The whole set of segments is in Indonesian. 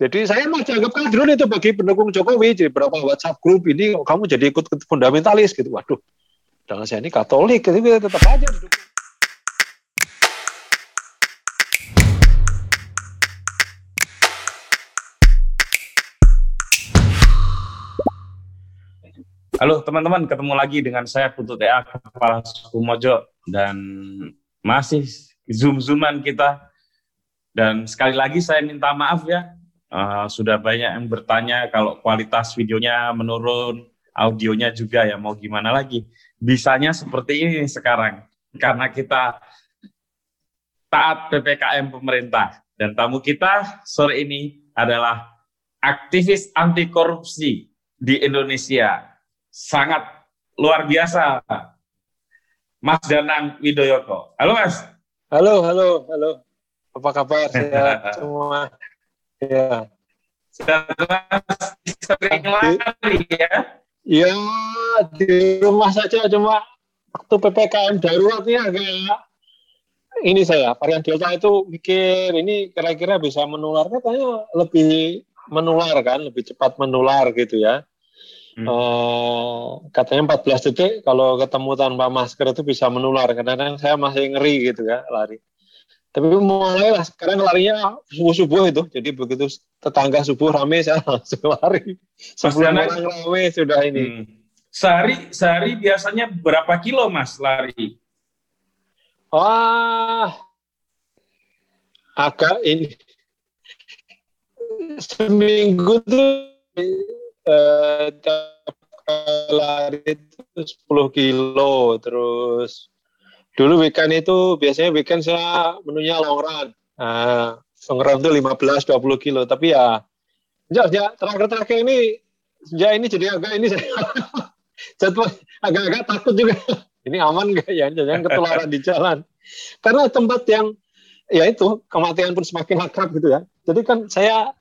Jadi saya masih anggap kadrun itu bagi pendukung Jokowi. Jadi berapa WhatsApp grup ini kamu jadi ikut fundamentalis gitu. Waduh, jangan saya ini Katolik, gitu, tetap aja. Halo teman-teman, ketemu lagi dengan saya Putu TA Kepala Suku Mojo dan masih zoom-zooman kita. Dan sekali lagi saya minta maaf ya, uh, sudah banyak yang bertanya kalau kualitas videonya menurun, audionya juga ya mau gimana lagi. Bisanya seperti ini sekarang, karena kita taat PPKM pemerintah. Dan tamu kita sore ini adalah aktivis anti korupsi di Indonesia sangat luar biasa. Mas Danang Widoyoko. Halo Mas. Halo, halo, halo. Apa kabar? Sehat semua. Ya. Sudah sering lari ya? Ya, di rumah saja cuma waktu PPKM darurat ini agak ini saya varian delta itu mikir ini kira-kira bisa menular katanya lebih menular kan lebih cepat menular gitu ya Hmm. Uh, katanya 14 detik kalau ketemu tanpa masker itu bisa menular. Kadang-kadang saya masih ngeri gitu ya lari. Tapi mulai lah sekarang larinya subuh-subuh itu. Jadi begitu tetangga subuh rame saya langsung lari. Sebelum orang rame sudah ini. Hmm. Sehari sehari biasanya berapa kilo Mas lari? Wah, agak ini seminggu tuh eh, lari itu 10 kilo terus dulu weekend itu biasanya weekend saya menunya long run nah, long run itu 15 20 kilo. Tapi ya ya, ya terakhir-terakhir ini ya ini jadi agak ini saya. Agak-agak takut juga. Ini aman gak ya? Jangan ketularan di jalan. Karena tempat yang ya itu kematian pun semakin akrab gitu ya. Jadi kan saya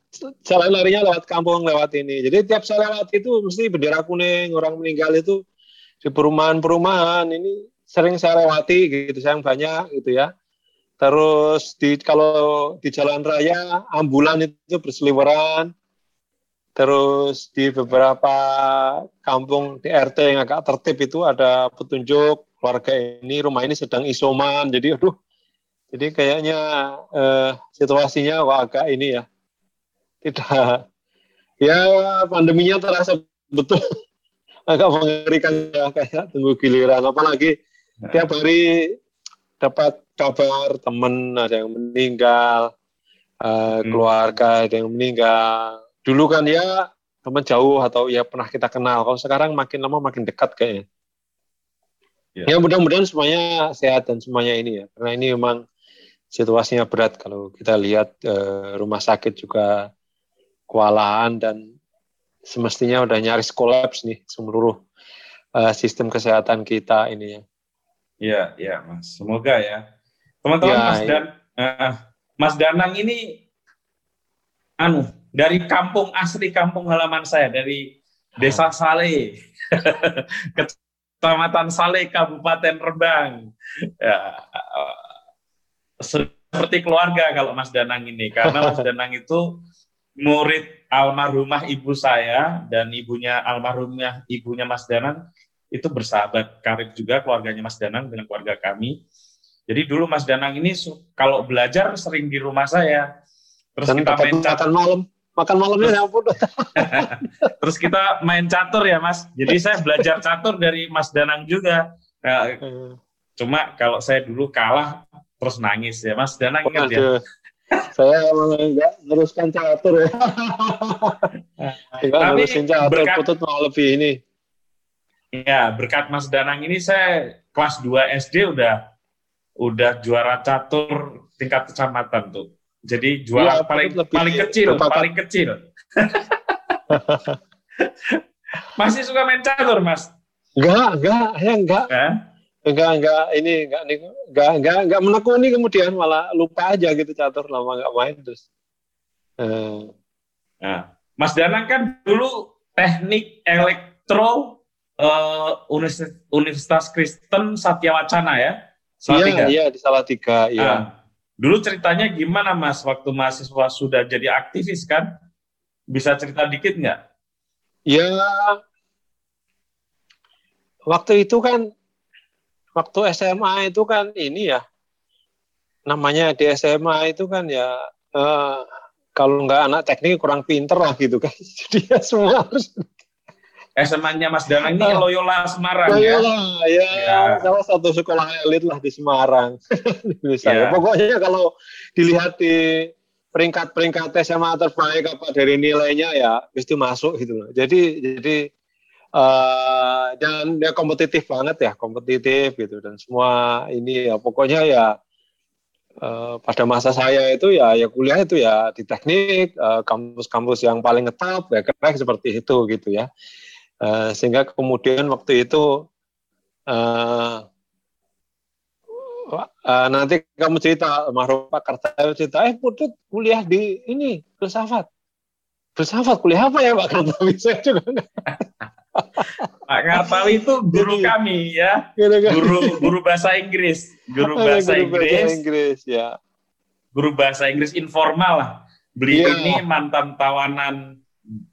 jalan larinya lewat kampung lewat ini. Jadi tiap saya lewat itu mesti bendera kuning orang meninggal itu di perumahan-perumahan ini sering saya lewati gitu sayang banyak gitu ya. Terus di kalau di jalan raya ambulan itu berseliweran. Terus di beberapa kampung di RT yang agak tertib itu ada petunjuk keluarga ini rumah ini sedang isoman. Jadi aduh jadi kayaknya eh, situasinya wah agak ini ya tidak ya pandeminya terasa betul. Agak mengerikan ya kayak tunggu giliran. Apalagi. Tiap hari dapat kabar teman ada yang meninggal uh, keluarga ada yang meninggal. Dulu kan ya teman jauh atau ya pernah kita kenal. Kalau sekarang makin lama makin dekat kayaknya. Ya, ya mudah-mudahan semuanya sehat dan semuanya ini ya. Karena ini memang situasinya berat kalau kita lihat uh, rumah sakit juga kewalahan dan semestinya udah nyaris kolaps nih seluruh uh, sistem kesehatan kita ini ya. Iya, iya, Mas. Semoga ya. Teman-teman ya, Mas ya. dan uh, Mas Danang ini anu dari kampung asli kampung halaman saya dari Desa Sale, Kecamatan Sale, Kabupaten Rembang. Ya, uh, seperti keluarga kalau Mas Danang ini karena Mas Danang itu murid almarhumah ibu saya dan ibunya almarhumnya ibunya Mas Danang itu bersahabat karib juga keluarganya Mas Danang dengan keluarga kami. Jadi dulu Mas Danang ini kalau belajar sering di rumah saya. Terus Dan kita main catur malam. Makan malamnya ya ampun. Terus kita main catur ya Mas. Jadi saya belajar catur dari Mas Danang juga. Nah, cuma kalau saya dulu kalah terus nangis ya Mas Danang ingat ya saya emang enggak teruskan catur ya. Enggak nerusin catur, berkat, putut mau lebih ini. Ya, berkat Mas Danang ini saya kelas 2 SD udah udah juara catur tingkat kecamatan tuh. Jadi juara ya, paling lebih paling kecil, paling kecil. Masih suka main catur, Mas? Enggak, enggak, ya enggak. Eh? enggak enggak ini enggak enggak enggak enggak menekuni kemudian malah lupa aja gitu catur lama enggak main terus. Uh. Nah, Mas Danang kan dulu teknik elektro uh, Universitas, Universitas Kristen Satya Wacana ya? Salatiga. Iya, iya di Salatiga, iya. Nah, dulu ceritanya gimana Mas waktu mahasiswa sudah jadi aktivis kan? Bisa cerita dikit nggak? Ya, waktu itu kan, waktu SMA itu kan ini ya, namanya di SMA itu kan ya, eh, kalau nggak anak teknik kurang pinter lah gitu kan. Jadi ya semua harus SMA-nya Mas Danang ini Loyola Semarang Loyola, ya. ya, ya. salah satu sekolah elit lah di Semarang. Bisa ya. Pokoknya kalau dilihat di peringkat-peringkat SMA terbaik apa dari nilainya ya pasti masuk gitu loh. Jadi jadi uh, dan ya kompetitif banget ya, kompetitif gitu dan semua ini ya pokoknya ya uh, pada masa saya itu ya ya kuliah itu ya di teknik kampus kampus-kampus yang paling ngetop ya keren seperti itu gitu ya. Uh, sehingga kemudian waktu itu uh, uh, nanti kamu cerita Mahrum Pak Kartawi cerita eh Putut kuliah di ini filsafat. Filsafat kuliah apa ya Pak Kartawi saya juga Pak Kartawi itu guru Jadi, kami ya. guru guru bahasa Inggris. Guru bahasa guru Inggris bahasa Inggris. Ya. Guru bahasa Inggris informal lah. Beliau yeah. ini mantan tawanan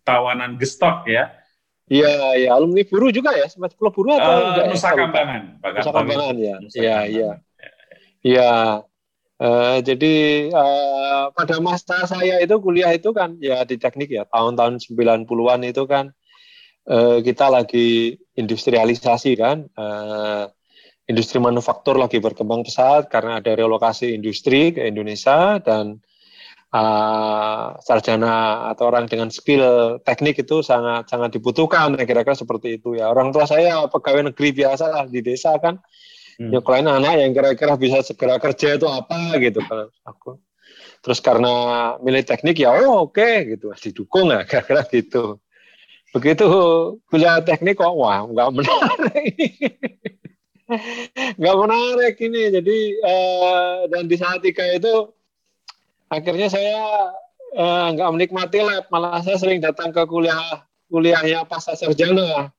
tawanan gestok ya Iya, iya, alumni Buru juga ya, sempat sekolah Buru atau uh, enggak? Nusa Kambangan, Pak Nusa Kambangan ya. Iya, iya. Iya. Uh, jadi uh, pada masa saya itu kuliah itu kan ya di teknik ya tahun-tahun 90-an itu kan uh, kita lagi industrialisasi kan uh, industri manufaktur lagi berkembang pesat karena ada relokasi industri ke Indonesia dan uh, sarjana atau orang dengan skill teknik itu sangat sangat dibutuhkan kira-kira seperti itu ya. Orang tua saya pegawai negeri biasa lah di desa kan. Hmm. nyekolahin anak yang kira-kira bisa segera kerja itu apa gitu kalau aku. Terus karena milih teknik ya oh oke okay, gitu. Didukung ya kira-kira gitu. Begitu kuliah teknik kok wah nggak menarik. Nggak menarik ini. Jadi uh, dan di saat tiga itu akhirnya saya uh, nggak menikmati lab malah saya sering datang ke kuliah kuliahnya pasca sarjana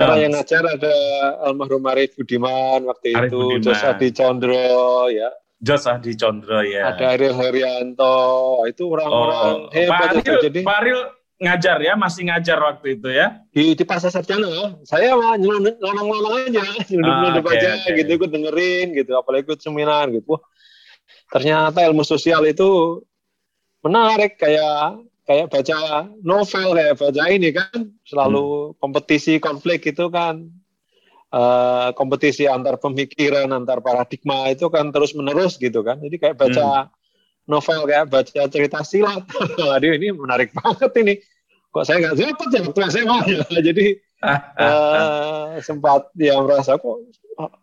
karena yang ngajar ada almarhum Arif Budiman waktu Arif itu, Budiman. Jos Adi Condro, ya. Jos Adi Condro, ya. Ada Ariel Herianto, itu orang-orang oh. hebat. Pak Aril, Jadi, Pak Aril ngajar ya, masih ngajar waktu itu ya? Di, di Pasar Sarjana, saya mah nyelonong-nyelonong aja, ah, aja, okay. gitu, ikut dengerin, gitu, apalagi ikut seminar, gitu. Ternyata ilmu sosial itu menarik, kayak kayak baca novel kayak baca ini kan. Selalu hmm. kompetisi konflik itu kan uh, kompetisi antar pemikiran antar paradigma itu kan terus menerus gitu kan. Jadi kayak baca hmm. novel kayak baca cerita silat. Aduh ini menarik banget ini. Kok saya nggak dapat ya waktu SMA ya? Jadi uh, sempat ya merasa kok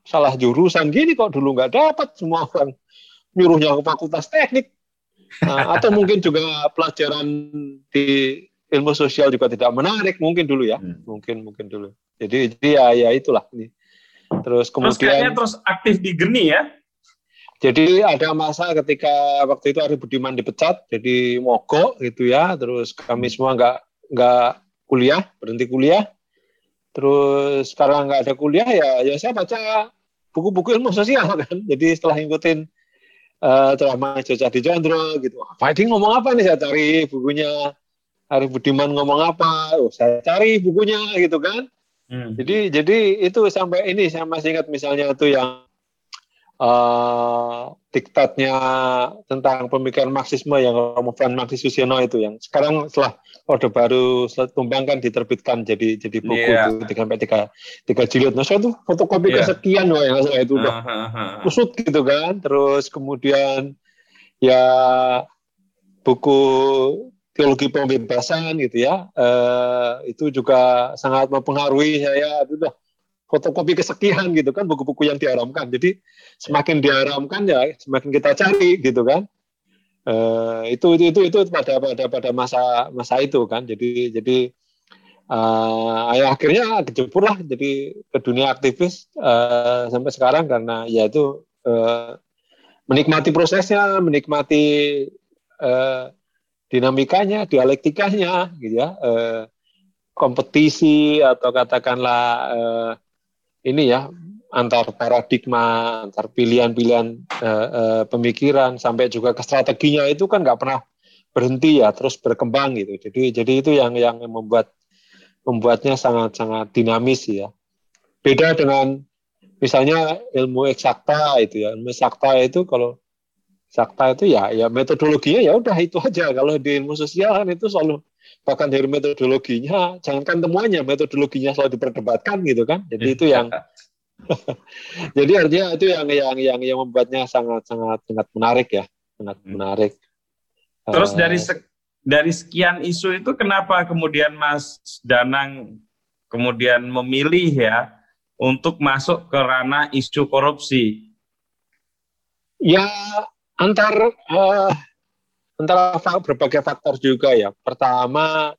salah jurusan gini kok dulu nggak dapat semua orang nyuruhnya ke fakultas teknik. Nah, atau mungkin juga pelajaran di ilmu sosial juga tidak menarik mungkin dulu ya. Hmm. mungkin mungkin dulu. Jadi jadi ya ya itulah. Ini terus kemudian terus terus aktif di Geni ya? Jadi ada masa ketika waktu itu Ari Budiman dipecat jadi mogok gitu ya. Terus kami semua nggak nggak kuliah berhenti kuliah. Terus sekarang nggak ada kuliah ya ya saya baca buku-buku ilmu sosial kan. Jadi setelah ngikutin uh, drama Joca di Chandra gitu. Ini ngomong apa nih saya cari bukunya Arif Budiman ngomong apa? Oh, saya cari bukunya gitu kan. Hmm. Jadi jadi itu sampai ini saya masih ingat misalnya itu yang uh, diktatnya tentang pemikiran Marxisme yang Romo Fran Marxis Suseno itu yang sekarang setelah Orde Baru tumbang kan diterbitkan jadi jadi buku yeah. itu tiga sampai tiga tiga jilid. Nah saya tuh fotokopi yeah. kesekian loh yang saya itu udah uh, uh, kusut gitu kan. Terus kemudian ya buku teologi pembebasan gitu ya uh, itu juga sangat mempengaruhi saya itu udah fotokopi kesekian gitu kan buku-buku yang diharamkan. Jadi semakin diharamkan ya semakin kita cari gitu kan. Uh, itu itu itu itu pada pada pada masa masa itu kan. Jadi jadi uh, ya akhirnya kejebur lah. Jadi ke dunia aktivis uh, sampai sekarang karena ya itu uh, menikmati prosesnya menikmati uh, dinamikanya dialektikanya gitu ya. Uh, kompetisi atau katakanlah uh, ini ya antar paradigma, antar pilihan-pilihan uh, uh, pemikiran sampai juga ke strateginya itu kan nggak pernah berhenti ya terus berkembang gitu. Jadi jadi itu yang yang membuat membuatnya sangat sangat dinamis ya. Beda dengan misalnya ilmu eksakta itu ya. Ilmu eksakta itu kalau eksakta itu ya ya metodologinya ya udah itu aja. Kalau di ilmu sosial kan itu selalu bahkan dari metodologinya jangankan temuannya metodologinya selalu diperdebatkan gitu kan. Jadi itu yang jadi artinya itu yang yang yang yang membuatnya sangat sangat sangat menarik ya, sangat hmm. menarik. Terus dari eh. dari sekian isu itu kenapa kemudian Mas Danang kemudian memilih ya untuk masuk ke ranah isu korupsi? Ya antar uh, antara berbagai faktor juga ya. Pertama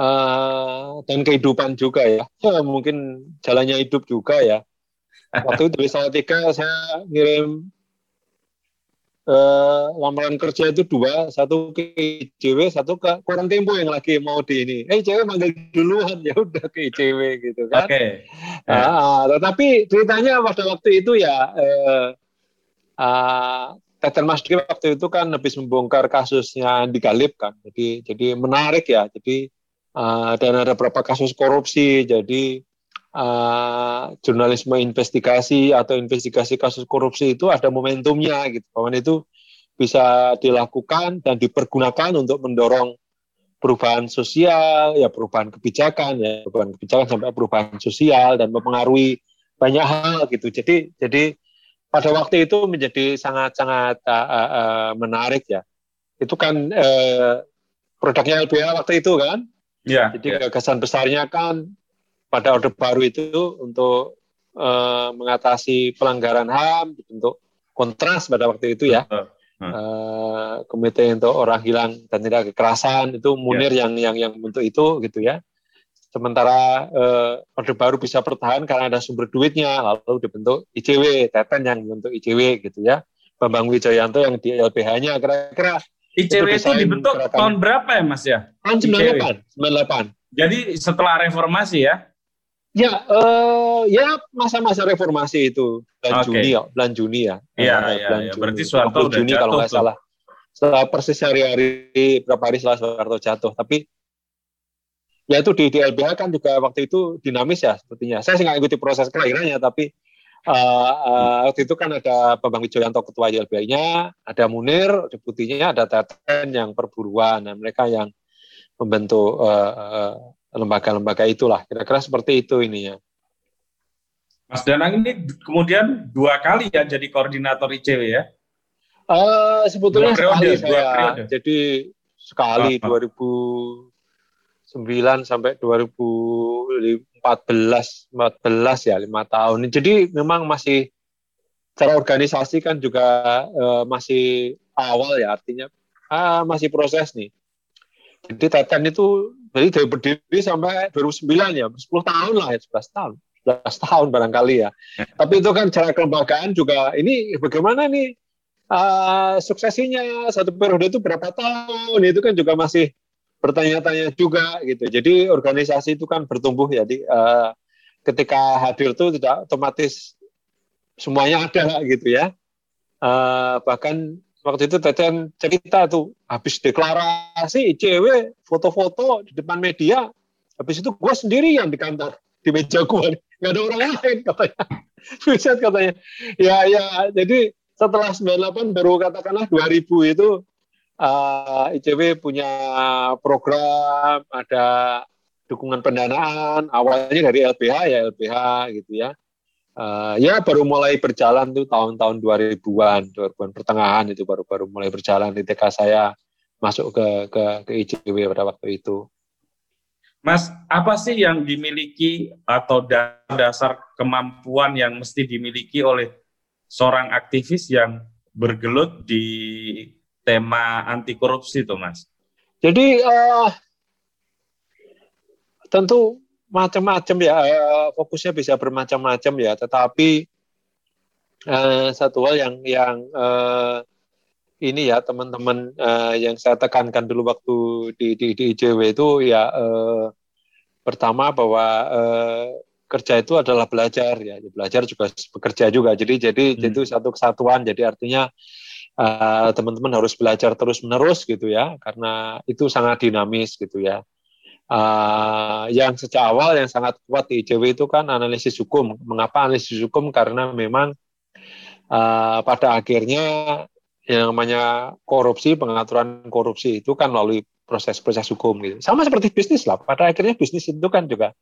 uh, dan kehidupan juga ya. ya. Mungkin jalannya hidup juga ya. Waktu itu di Salatiga saya ngirim uh, lamaran kerja itu dua, satu ke ICW, satu ke Koran Tempo yang lagi mau di ini. Eh ICW manggil duluan ya udah ke ICW gitu kan. Oke. Okay. Nah, tetapi ceritanya pada waktu itu ya uh, uh, Teten Mas Diki waktu itu kan habis membongkar kasusnya di Galip kan. Jadi jadi menarik ya. Jadi uh, dan ada beberapa kasus korupsi. Jadi uh, jurnalisme investigasi atau investigasi kasus korupsi itu ada momentumnya gitu. Bahwa itu bisa dilakukan dan dipergunakan untuk mendorong perubahan sosial, ya perubahan kebijakan, ya perubahan kebijakan sampai perubahan sosial dan mempengaruhi banyak hal gitu. Jadi jadi pada waktu itu menjadi sangat-sangat uh, uh, uh, menarik ya. Itu kan uh, produknya LBH waktu itu kan. Ya, Jadi ya. gagasan besarnya kan pada Orde Baru itu untuk uh, mengatasi pelanggaran HAM untuk kontras pada waktu itu ya. Uh, uh, komite untuk orang hilang dan tidak kekerasan itu Munir yeah. yang yang yang untuk itu gitu ya. Sementara uh, Orde Baru bisa bertahan karena ada sumber duitnya, lalu dibentuk ICW, Teten yang bentuk ICW gitu ya. Bambang Wijoyanto yang di LBH-nya kira-kira ICW itu, itu dibentuk tahun berapa ya Mas ya? Tahun 98, 98. Jadi setelah reformasi ya? Ya, uh, ya masa-masa reformasi itu bulan okay. Juni ya, bulan Juni ya. Iya, iya, ya. berarti Soeharto udah Juni jatuh kalau nggak salah. Setelah persis hari-hari berapa hari setelah Soeharto jatuh, tapi ya itu di, di LBH kan juga waktu itu dinamis ya sepertinya. Saya sih nggak ikuti proses kelahirannya, tapi uh, uh, waktu itu kan ada Bambang Wijoyanto ketua YLBH-nya, ada Munir deputinya, ada Teten yang perburuan, dan mereka yang membentuk uh, uh, lembaga-lembaga itulah. Kira-kira seperti itu ininya. Mas Danang ini kemudian dua kali ya jadi koordinator ICW ya? Uh, sebetulnya dua periode, sekali saya. Dua periode. Jadi sekali oh, 2009 sampai 2014 14 ya lima tahun. Jadi memang masih cara organisasi kan juga uh, masih awal ya artinya uh, masih proses nih. Jadi Teten itu jadi dari berdiri sampai 2009 ya, 10 tahun lah ya, 11 tahun. 11 tahun barangkali ya. Tapi itu kan cara kelembagaan juga, ini bagaimana nih uh, suksesinya satu periode itu berapa tahun, itu kan juga masih bertanya-tanya juga gitu. Jadi organisasi itu kan bertumbuh ya, di, uh, ketika hadir itu tidak otomatis semuanya ada gitu ya. Uh, bahkan waktu itu Teten cerita tuh habis deklarasi ICW foto-foto di depan media habis itu gue sendirian di kantor di meja gue nggak ada orang lain katanya. Buset katanya. Ya ya jadi setelah 98 baru katakanlah 2000 itu uh, ICW punya program ada dukungan pendanaan awalnya dari LBH ya LBH gitu ya uh, ya baru mulai berjalan tuh tahun-tahun 2000-an, 2000-an pertengahan itu baru-baru mulai berjalan ketika saya masuk ke ke ke ICW pada waktu itu. Mas, apa sih yang dimiliki atau dasar kemampuan yang mesti dimiliki oleh seorang aktivis yang bergelut di tema anti korupsi itu, Mas? Jadi uh, tentu macam-macam ya eh, fokusnya bisa bermacam-macam ya. Tetapi uh, satu hal yang yang uh, ini ya teman-teman uh, yang saya tekankan dulu waktu di di, di IJW itu ya uh, pertama bahwa uh, kerja itu adalah belajar ya. Belajar juga bekerja juga. Jadi jadi hmm. itu satu kesatuan. Jadi artinya uh, teman-teman harus belajar terus menerus gitu ya. Karena itu sangat dinamis gitu ya uh, yang sejak awal yang sangat kuat di ICW itu kan analisis hukum. Mengapa analisis hukum? Karena memang uh, pada akhirnya yang namanya korupsi pengaturan korupsi itu kan melalui proses-proses hukum gitu. Sama seperti bisnis lah. Pada akhirnya bisnis itu kan juga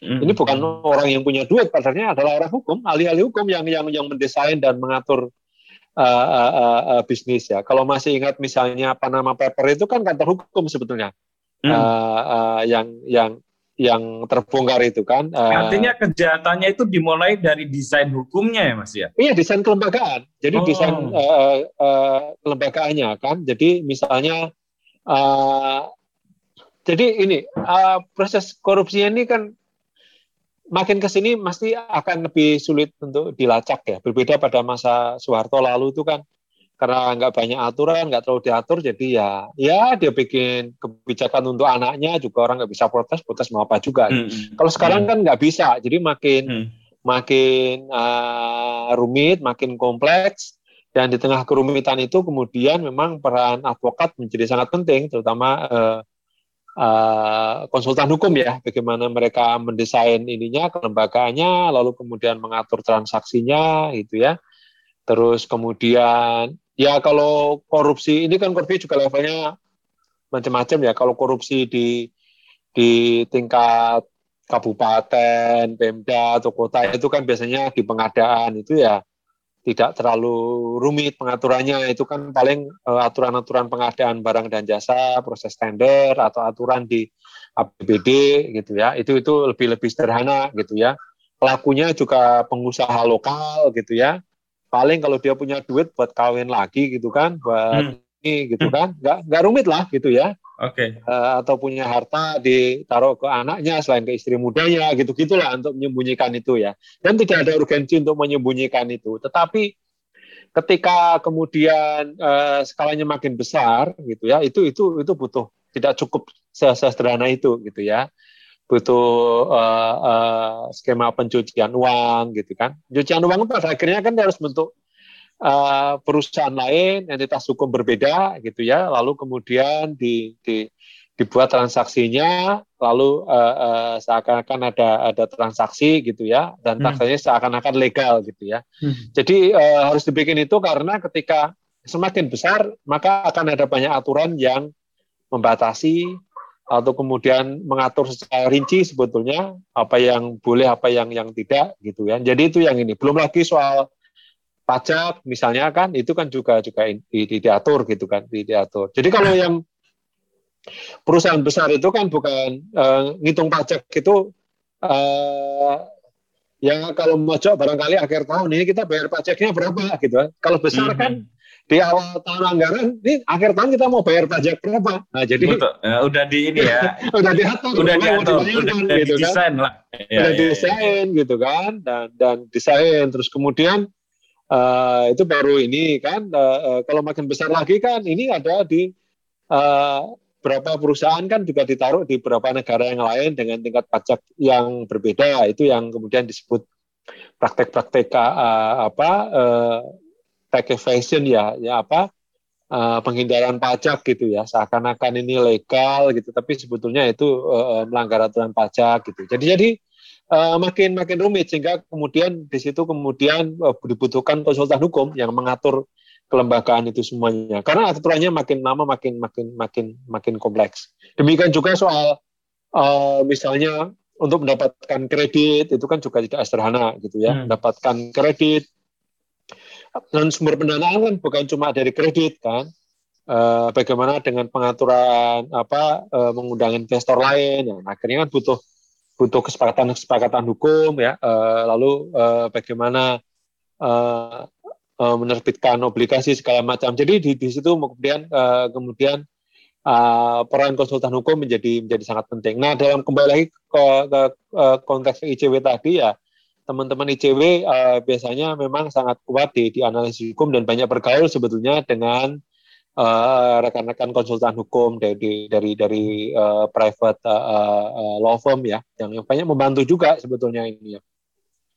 mm-hmm. ini bukan orang yang punya duit pasalnya adalah orang hukum ahli-ahli hukum yang yang yang mendesain dan mengatur uh, uh, uh, uh, bisnis ya. Kalau masih ingat misalnya Panama Paper itu kan kantor hukum sebetulnya hmm. uh, uh, yang yang yang terbongkar itu kan. Uh, Artinya kejahatannya itu dimulai dari desain hukumnya ya mas ya? Iya desain kelembagaan. Jadi oh. desain uh, uh, kelembagaannya kan. Jadi misalnya, uh, jadi ini uh, proses korupsinya ini kan makin ke sini pasti akan lebih sulit untuk dilacak ya. Berbeda pada masa Soeharto lalu itu kan karena nggak banyak aturan, nggak terlalu diatur, jadi ya ya dia bikin kebijakan untuk anaknya juga orang nggak bisa protes, protes mau apa juga. Hmm. Kalau sekarang hmm. kan nggak bisa, jadi makin hmm. makin uh, rumit, makin kompleks. Dan di tengah kerumitan itu kemudian memang peran advokat menjadi sangat penting, terutama uh, uh, konsultan hukum ya, bagaimana mereka mendesain ininya, kelembagaannya, lalu kemudian mengatur transaksinya, gitu ya. Terus kemudian ya kalau korupsi ini kan korupsi juga levelnya macam-macam ya. Kalau korupsi di di tingkat kabupaten, pemda atau kota itu kan biasanya di pengadaan itu ya tidak terlalu rumit pengaturannya. Itu kan paling uh, aturan-aturan pengadaan barang dan jasa proses tender atau aturan di APBD gitu ya. Itu itu lebih lebih sederhana gitu ya. Pelakunya juga pengusaha lokal gitu ya paling kalau dia punya duit buat kawin lagi gitu kan buat hmm. ini gitu hmm. kan nggak nggak rumit lah gitu ya Oke. Okay. Uh, eh, atau punya harta ditaruh ke anaknya selain ke istri mudanya gitu gitulah untuk menyembunyikan itu ya. Dan tidak ada urgensi untuk menyembunyikan itu. Tetapi ketika kemudian uh, skalanya makin besar gitu ya, itu itu itu butuh tidak cukup sesederhana itu gitu ya. Butuh uh, uh, skema pencucian uang gitu kan. Pencucian uang pada akhirnya kan harus bentuk uh, perusahaan lain, entitas hukum berbeda gitu ya, lalu kemudian di, di, dibuat transaksinya, lalu uh, uh, seakan-akan ada ada transaksi gitu ya, dan hmm. taksanya seakan-akan legal gitu ya. Hmm. Jadi uh, harus dibikin itu karena ketika semakin besar maka akan ada banyak aturan yang membatasi atau kemudian mengatur secara rinci sebetulnya apa yang boleh apa yang yang tidak gitu ya. Jadi itu yang ini. Belum lagi soal pajak misalnya kan itu kan juga juga di, di, diatur gitu kan di, diatur. Jadi kalau yang perusahaan besar itu kan bukan uh, ngitung pajak itu uh, ya kalau mojok barangkali akhir tahun ini kita bayar pajaknya berapa gitu kan. Kalau besar mm -hmm. kan di awal tahun anggaran ini akhir tahun kita mau bayar pajak berapa. Nah, jadi Betul. Ya, udah di ini ya. udah diatur, udah diatur, udah, udah gitu kan. desain lah. Ya, udah ya, desain ya. gitu kan dan dan desain terus kemudian Uh, itu baru ini kan uh, uh, kalau makin besar lagi kan ini ada di uh, beberapa perusahaan kan juga ditaruh di beberapa negara yang lain dengan tingkat pajak yang berbeda itu yang kemudian disebut praktek-praktek uh, apa uh, tax evasion ya ya apa uh, penghindaran pajak gitu ya. Seakan-akan ini legal gitu tapi sebetulnya itu uh, melanggar aturan pajak gitu. Jadi jadi uh, makin makin rumit sehingga kemudian di situ kemudian uh, dibutuhkan konsultan hukum yang mengatur kelembagaan itu semuanya. Karena aturannya makin lama makin makin makin makin kompleks. Demikian juga soal uh, misalnya untuk mendapatkan kredit itu kan juga tidak sederhana gitu ya. Hmm. mendapatkan kredit dan sumber pendanaan kan bukan cuma dari kredit kan? Uh, bagaimana dengan pengaturan apa uh, mengundang investor lain? Ya, akhirnya kan butuh butuh kesepakatan-kesepakatan hukum ya. Uh, lalu uh, bagaimana uh, uh, menerbitkan obligasi segala macam. Jadi di, di situ kemudian uh, kemudian uh, peran konsultan hukum menjadi menjadi sangat penting. Nah dalam kembali lagi ke, ke, ke konteks ICW tadi ya teman-teman ICW uh, biasanya memang sangat kuat di, di analisis hukum dan banyak bergaul sebetulnya dengan Eh, rekan-rekan uh, konsultan hukum dari dari dari uh, private uh, uh, law firm ya yang, yang banyak membantu juga sebetulnya ini ya.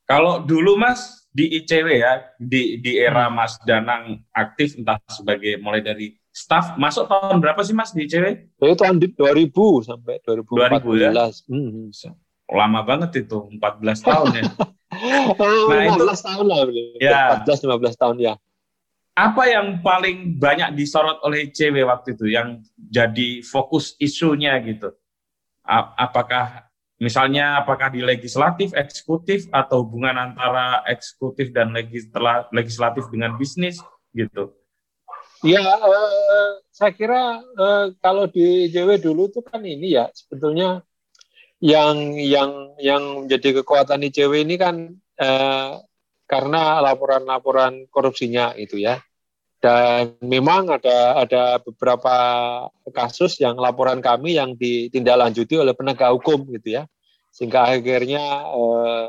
Kalau dulu Mas di ICW ya di di era hmm. Mas Danang aktif entah sebagai mulai dari staff masuk tahun berapa sih Mas di ICW? Itu tahun 2000 sampai 2014. 2000 ya? Hmm. Lama banget itu 14 tahun ya. nah, 15 itu, tahun lah. Ya. 14 15 tahun ya. Apa yang paling banyak disorot oleh ICW waktu itu yang jadi fokus isunya gitu? Apakah Misalnya apakah di legislatif, eksekutif, atau hubungan antara eksekutif dan legislatif dengan bisnis gitu? Ya, uh, saya kira uh, kalau di JW dulu itu kan ini ya sebetulnya yang yang yang menjadi kekuatan ICW ini kan uh, karena laporan-laporan korupsinya itu ya. Dan memang ada ada beberapa kasus yang laporan kami yang ditindaklanjuti oleh penegak hukum gitu ya sehingga akhirnya eh,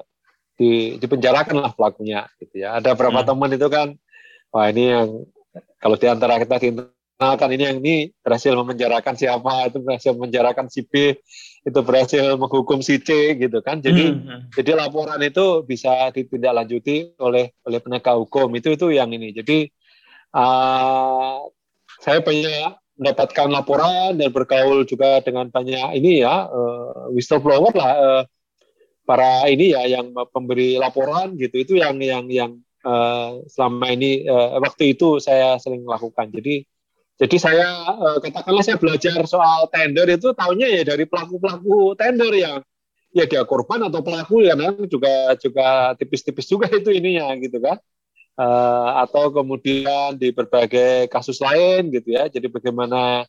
di dipenjarakan lah pelakunya gitu ya ada beberapa hmm. teman itu kan wah ini yang kalau di antara kita dikenalkan ini yang ini berhasil memenjarakan siapa itu berhasil memenjarakan si B itu berhasil menghukum si C gitu kan jadi hmm. hmm. jadi laporan itu bisa ditindaklanjuti oleh oleh penegak hukum itu itu yang ini jadi uh, saya banyak mendapatkan laporan dan bergaul juga dengan banyak ini ya uh, whistleblower lah uh, para ini ya yang pemberi laporan gitu itu yang yang yang uh, selama ini uh, waktu itu saya sering lakukan jadi jadi saya uh, katakanlah saya belajar soal tender itu tahunya ya dari pelaku pelaku tender yang ya dia korban atau pelaku ya kan juga juga tipis-tipis juga itu ininya gitu kan uh, atau kemudian di berbagai kasus lain gitu ya. Jadi bagaimana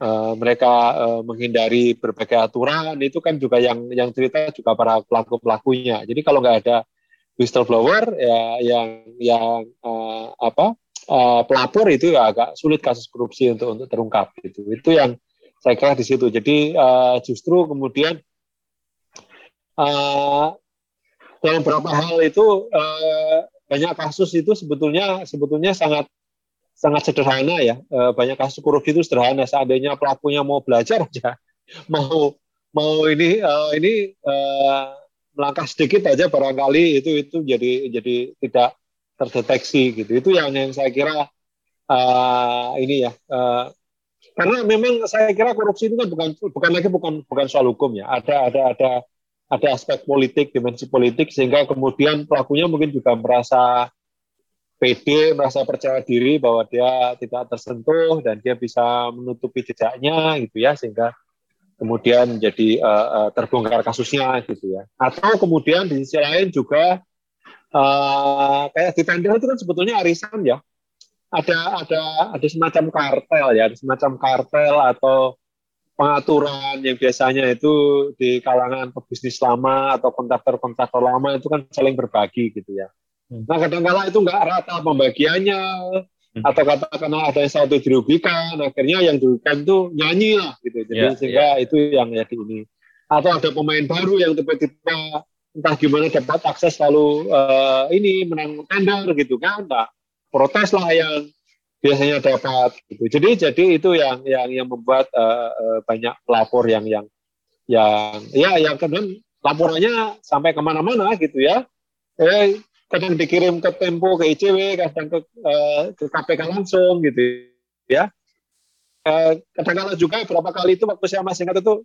uh, mereka uh, menghindari berbagai aturan itu kan juga yang yang cerita juga para pelaku pelakunya. Jadi kalau nggak ada whistleblower ya yang yang uh, apa uh, pelapor itu ya agak sulit kasus korupsi untuk untuk terungkap gitu. Itu yang saya kira di situ. Jadi uh, justru kemudian uh, dalam beberapa hal itu uh, banyak kasus itu sebetulnya sebetulnya sangat sangat sederhana ya. E, banyak kasus korupsi itu sederhana. Seandainya pelakunya mau belajar aja, mau mau ini uh, ini uh, melangkah sedikit aja barangkali itu itu jadi jadi tidak terdeteksi gitu. Itu yang yang saya kira uh, ini ya. Uh, karena memang saya kira korupsi itu kan bukan bukan lagi bukan bukan soal hukum ya. Ada ada ada ada aspek politik, dimensi politik, sehingga kemudian pelakunya mungkin juga merasa pede, merasa percaya diri bahwa dia tidak tersentuh dan dia bisa menutupi jejaknya gitu ya, sehingga kemudian uh, uh, terbongkar kasusnya gitu ya. Atau kemudian di sisi lain juga uh, kayak di tender itu kan sebetulnya arisan ya. Ada ada ada semacam kartel ya, ada semacam kartel atau pengaturan yang biasanya itu di kalangan pebisnis lama atau kontraktor-kontraktor lama itu kan saling berbagi gitu ya. Hmm. Nah kadang-kala itu nggak rata pembagiannya hmm. atau katakanlah ada yang satu dirugikan, akhirnya yang dirugikan itu nyanyi lah gitu. Jadi yeah, sehingga yeah. itu yang jadi ini. Atau ada pemain baru yang tiba-tiba entah gimana dapat akses lalu uh, ini menang tender gitu kan, nah, protes lah yang biasanya dapat gitu. Jadi jadi itu yang yang yang membuat uh, banyak pelapor yang yang yang ya yang kadang laporannya sampai ke mana-mana gitu ya. Eh kadang dikirim ke Tempo ke ICW, kadang ke uh, ke KPK langsung gitu ya. Uh, kadang-kadang juga beberapa kali itu waktu saya masih ingat itu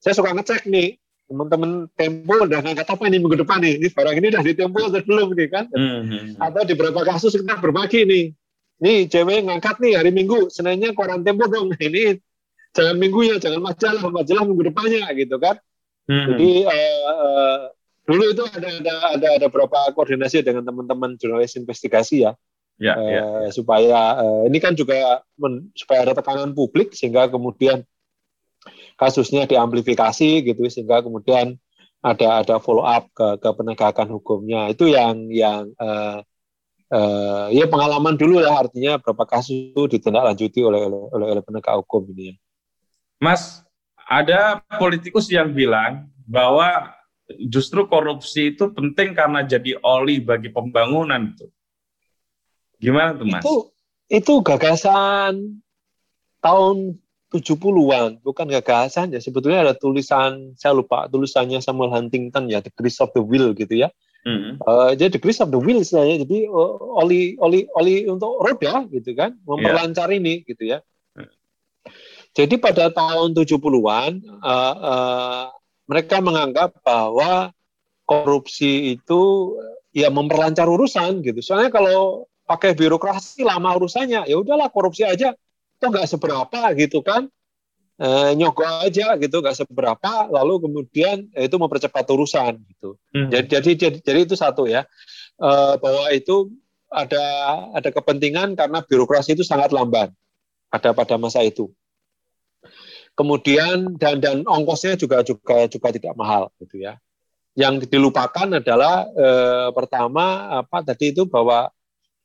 saya suka ngecek nih teman-teman Tempo udah ngangkat apa ini minggu depan nih ini barang ini udah di Tempo atau belum nih kan mm -hmm. atau di beberapa kasus kita berbagi nih nih cewek ngangkat nih hari Minggu, Seninnya koran Tempo dong. Ini jangan minggunya, jangan majalah, majalah minggu depannya gitu kan. Hmm. Jadi uh, uh, dulu itu ada ada ada ada beberapa koordinasi dengan teman-teman jurnalis investigasi ya. Ya, uh, ya, ya. supaya uh, ini kan juga men, supaya ada tekanan publik sehingga kemudian kasusnya diamplifikasi gitu sehingga kemudian ada ada follow up ke, ke penegakan hukumnya itu yang yang uh, uh, ya pengalaman dulu lah artinya berapa kasus itu ditindaklanjuti oleh oleh oleh penegak hukum ini ya. Mas, ada politikus yang bilang bahwa justru korupsi itu penting karena jadi oli bagi pembangunan itu. Gimana tuh Mas? Itu itu gagasan tahun 70-an, bukan gagasan ya. Sebetulnya ada tulisan, saya lupa tulisannya Samuel Huntington ya, The Grease of the Will gitu ya Hmm. Uh, jadi the grease of the wheels ya. Jadi uh, oli oli oli untuk roda gitu kan, memperlancar yeah. ini gitu ya. Jadi pada tahun 70-an uh, uh, mereka menganggap bahwa korupsi itu ya memperlancar urusan gitu. Soalnya kalau pakai birokrasi lama urusannya, ya udahlah korupsi aja, itu nggak seberapa gitu kan. E, nyogok aja gitu nggak seberapa lalu kemudian ya itu mempercepat urusan gitu hmm. jadi, jadi jadi jadi itu satu ya e, bahwa itu ada ada kepentingan karena birokrasi itu sangat lamban pada pada masa itu kemudian dan dan ongkosnya juga juga juga tidak mahal gitu ya yang dilupakan adalah e, pertama apa tadi itu bahwa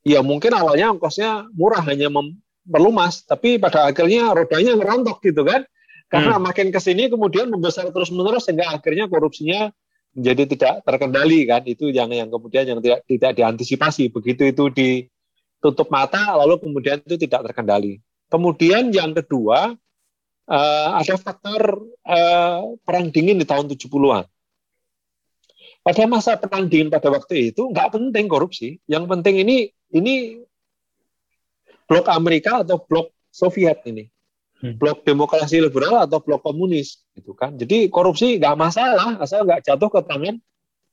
ya mungkin awalnya ongkosnya murah hanya mem, melumas tapi pada akhirnya rodanya ngerontok gitu kan karena hmm. makin ke sini kemudian membesar terus menerus sehingga akhirnya korupsinya menjadi tidak terkendali kan itu yang yang kemudian yang tidak tidak diantisipasi begitu itu ditutup mata lalu kemudian itu tidak terkendali kemudian yang kedua uh, ada faktor uh, perang dingin di tahun 70-an. Pada masa perang dingin pada waktu itu nggak penting korupsi. Yang penting ini ini blok Amerika atau blok Soviet ini. Hmm. Blok demokrasi liberal atau blok komunis gitu kan. Jadi korupsi nggak masalah asal nggak jatuh ke tangan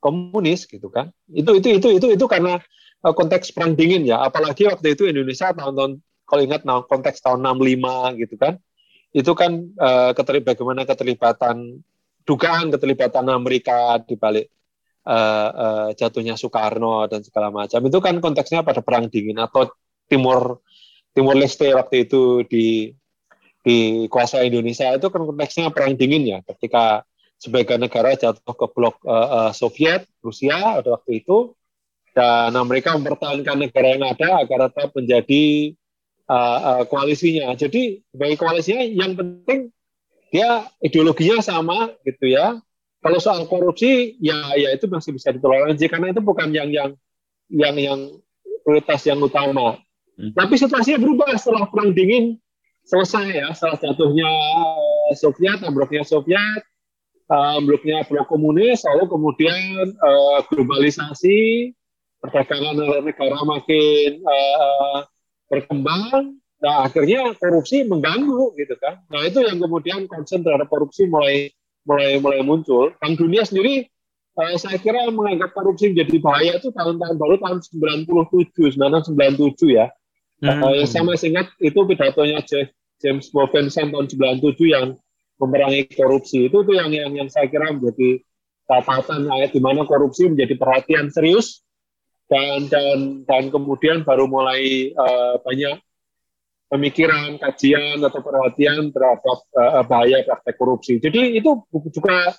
komunis gitu kan. Itu itu itu itu itu karena uh, konteks perang dingin ya. Apalagi waktu itu Indonesia tahun-tahun kalau ingat nah, konteks tahun 65 gitu kan itu kan uh, keterlibatan bagaimana keterlibatan dugaan keterlibatan Amerika di balik uh, uh, jatuhnya Soekarno dan segala macam itu kan konteksnya pada perang dingin atau Timur Timur Leste waktu itu di di kuasa Indonesia itu kan konteksnya perang dingin ya ketika sebagai negara jatuh ke blok uh, uh, Soviet Rusia pada waktu itu dan Amerika mempertahankan negara yang ada agar tetap menjadi uh, uh, koalisinya. Jadi bagi koalisinya yang penting dia ideologinya sama gitu ya. Kalau soal korupsi ya ya itu masih bisa ditoleransi karena itu bukan yang yang yang yang prioritas yang utama. Hmm. Tapi situasinya berubah setelah perang dingin. Selesai ya, setelah jatuhnya eh, Soviet, bloknya Soviet, uh, bloknya blok komunis, lalu kemudian uh, globalisasi, perdagangan negara makin uh, berkembang nah akhirnya korupsi mengganggu gitu kan. Nah itu yang kemudian concern terhadap korupsi mulai mulai mulai muncul. Bank Dunia sendiri eh, saya kira menganggap korupsi menjadi bahaya itu tahun-tahun baru tahun 97 1997 ya hmm. eh, saya masih ingat itu pidatonya James Wolfenson tahun 97 yang memerangi korupsi itu tuh yang yang yang saya kira menjadi catatan ayat di mana korupsi menjadi perhatian serius dan dan dan kemudian baru mulai uh, banyak pemikiran, kajian atau perhatian terhadap uh, bahaya praktek korupsi. Jadi itu juga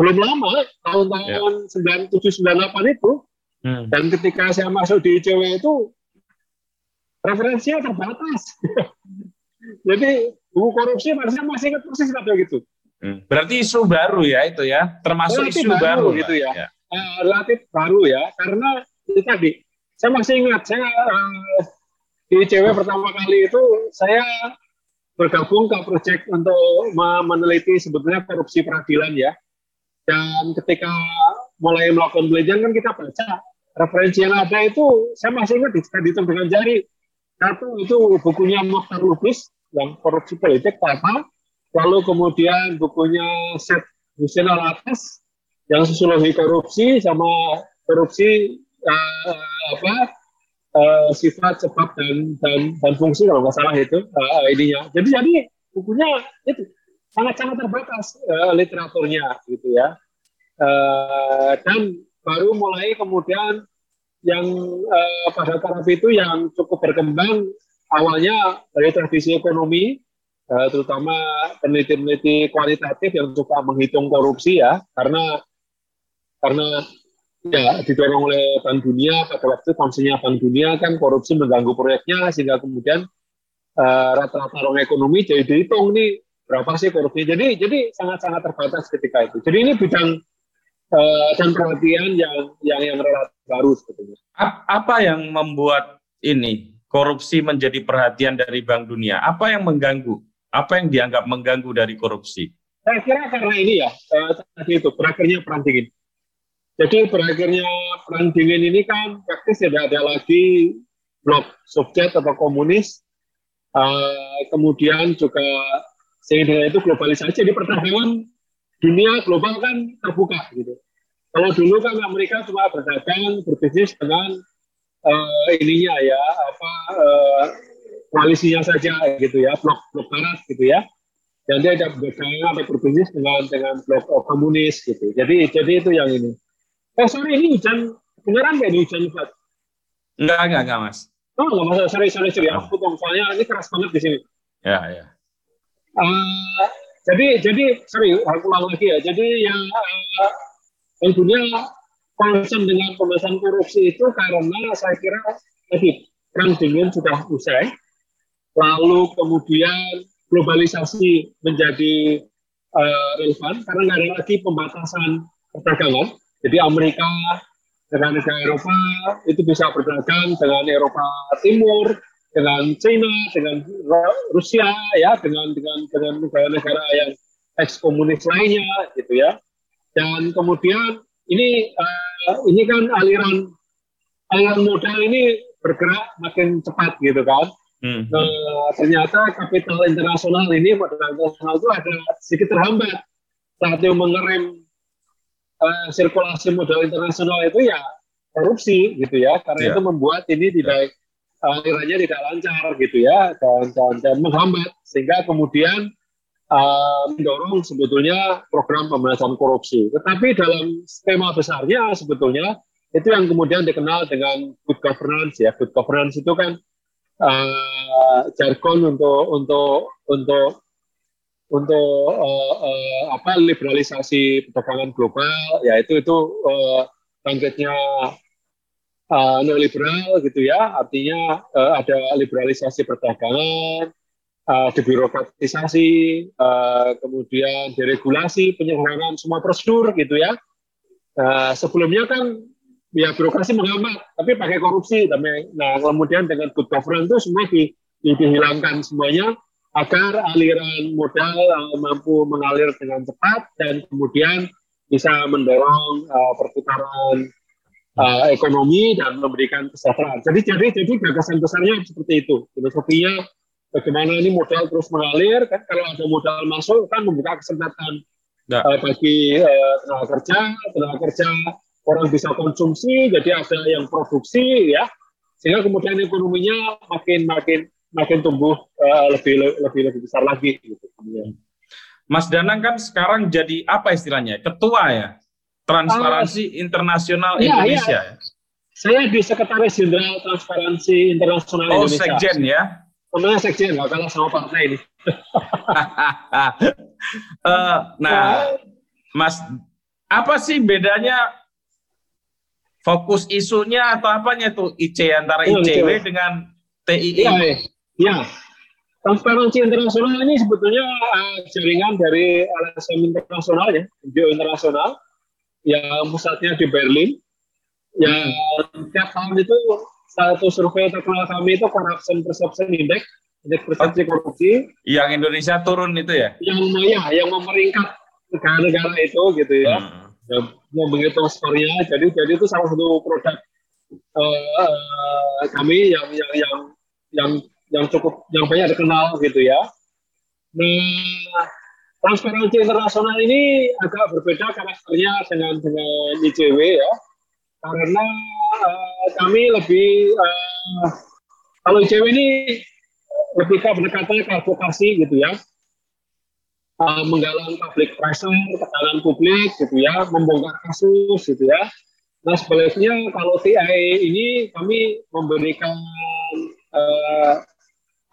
belum lama tahun-tahun ya. 97 98 itu. Hmm. Dan ketika saya masuk di ICW itu referensinya terbatas. Jadi buku korupsi harusnya masih ingat persis kayak gitu. Hmm. Berarti isu baru ya itu ya, termasuk isu baru, baru gitu ya. ya uh, relatif baru ya karena itu tadi saya masih ingat saya uh, di ICW pertama kali itu saya bergabung ke proyek untuk meneliti sebetulnya korupsi peradilan ya dan ketika mulai melakukan penelitian kan kita baca referensi yang ada itu saya masih ingat dihitung dengan jari satu itu bukunya Mokhtar Lubis yang korupsi politik apa lalu kemudian bukunya Seth Hussein Alatas yang sosiologi korupsi sama korupsi uh, apa uh, sifat sebab dan dan dan fungsi kalau nggak salah itu uh, ininya. Jadi jadi bukunya itu sangat sangat terbatas uh, literaturnya gitu ya. Uh, dan baru mulai kemudian yang uh, pada taraf itu yang cukup berkembang awalnya dari tradisi ekonomi terutama peneliti-peneliti kualitatif yang suka menghitung korupsi ya karena karena ya didorong oleh Bank Dunia pada waktu konsumsinya Bank Dunia kan korupsi mengganggu proyeknya sehingga kemudian uh, rata-rata orang ekonomi jadi dihitung nih berapa sih korupsi. Jadi jadi sangat-sangat terbatas ketika itu. Jadi ini bidang uh, dan perhatian yang yang yang relatif baru sebetulnya apa yang membuat ini korupsi menjadi perhatian dari Bank Dunia apa yang mengganggu apa yang dianggap mengganggu dari korupsi saya kira karena ini ya uh, tadi itu berakhirnya perang dingin jadi berakhirnya perang dingin ini kan praktis tidak ada lagi blok Soviet atau komunis. Uh, kemudian juga sehingga itu globalisasi. Jadi perdagangan dunia global kan terbuka gitu. Kalau dulu kan Amerika cuma berdagang berbisnis dengan uh, ininya ya apa uh, koalisinya saja gitu ya blok blok barat gitu ya. Dan dia ada berdagang atau berbisnis dengan dengan blok oh, komunis gitu. Jadi jadi itu yang ini. Eh sorry ini hujan. Beneran nggak ini hujan Pak? enggak enggak enggak mas. Oh enggak masalah. Sorry sorry sorry. Aku potong soalnya ini keras banget di sini. Ya ya. Uh, jadi jadi sorry aku ulang lagi ya. Jadi yang uh, yang dunia concern dengan pemberantasan korupsi itu karena saya kira tadi perang dingin sudah usai, lalu kemudian globalisasi menjadi uh, relevan karena nggak ada lagi pembatasan perdagangan. Jadi Amerika dengan negara Eropa itu bisa berdagang dengan Eropa Timur, dengan China, dengan Rusia, ya, dengan dengan dengan negara-negara yang ex komunis lainnya, gitu ya. Dan kemudian ini uh, ini kan aliran aliran modal ini bergerak makin cepat gitu kan. Hmm. Nah, ternyata kapital internasional ini modal internasional itu ada sedikit terhambat saat yang mengerem uh, sirkulasi modal internasional itu ya korupsi gitu ya karena yeah. itu membuat ini tidak yeah. alirannya tidak lancar gitu ya dan, dan, dan menghambat sehingga kemudian uh, mendorong sebetulnya program pemberantasan korupsi. Tetapi dalam skema besarnya sebetulnya itu yang kemudian dikenal dengan good governance ya. Good governance itu kan uh, jargon untuk untuk untuk untuk uh, uh, apa liberalisasi perdagangan global ya itu itu uh, targetnya uh, neoliberal gitu ya artinya uh, ada liberalisasi perdagangan uh, debirokratisasi, uh, kemudian deregulasi, penyederhanaan semua prosedur gitu ya. Uh, sebelumnya kan ya birokrasi menghambat, tapi pakai korupsi. Tapi, nah kemudian dengan good governance itu semua di, di, dihilangkan semuanya agar aliran modal uh, mampu mengalir dengan cepat dan kemudian bisa mendorong uh, perputaran uh, ekonomi dan memberikan kesejahteraan. Jadi jadi jadi gagasan besarnya seperti itu. Filosofinya bagaimana ini modal terus mengalir kan kalau ada modal masuk kan membuka kesempatan ya. uh, bagi uh, tenaga kerja tenaga kerja orang bisa konsumsi jadi ada yang produksi ya sehingga kemudian ekonominya makin makin makin tumbuh uh, lebih lebih lebih besar lagi gitu. Mas Danang kan sekarang jadi apa istilahnya ketua ya Transparansi uh, Internasional iya, Indonesia. Iya. Saya di Sekretaris Jenderal Transparansi Internasional oh, Indonesia. Oh, Sekjen ya? Sebenarnya sekjen nggak kalah sama partai ini. uh, nah, Mas, apa sih bedanya fokus isunya atau apanya tuh IC antara ICW ya, dengan TII? Iya, ya. ya. Transparansi internasional ini sebetulnya uh, jaringan dari LSM internasional ya, NGO internasional yang pusatnya di Berlin. Yang hmm. tiap tahun itu satu survei terkenal kami itu Corruption Perception Index, indeks persepsi korupsi. Yang Indonesia turun itu ya? Yang ya, yang memeringkat negara-negara itu gitu ya. Hmm. Yang, yang menghitung skornya. Jadi jadi itu salah satu produk uh, uh, kami yang yang yang yang yang cukup yang banyak dikenal gitu ya. Nah, transparansi internasional ini agak berbeda karakternya dengan dengan ICW ya karena uh, kami lebih uh, kalau ICW ini lebih pendekatannya ke advokasi gitu ya uh, menggalang public pressure tekanan publik gitu ya membongkar kasus gitu ya nah sebaliknya kalau TI ini kami memberikan uh,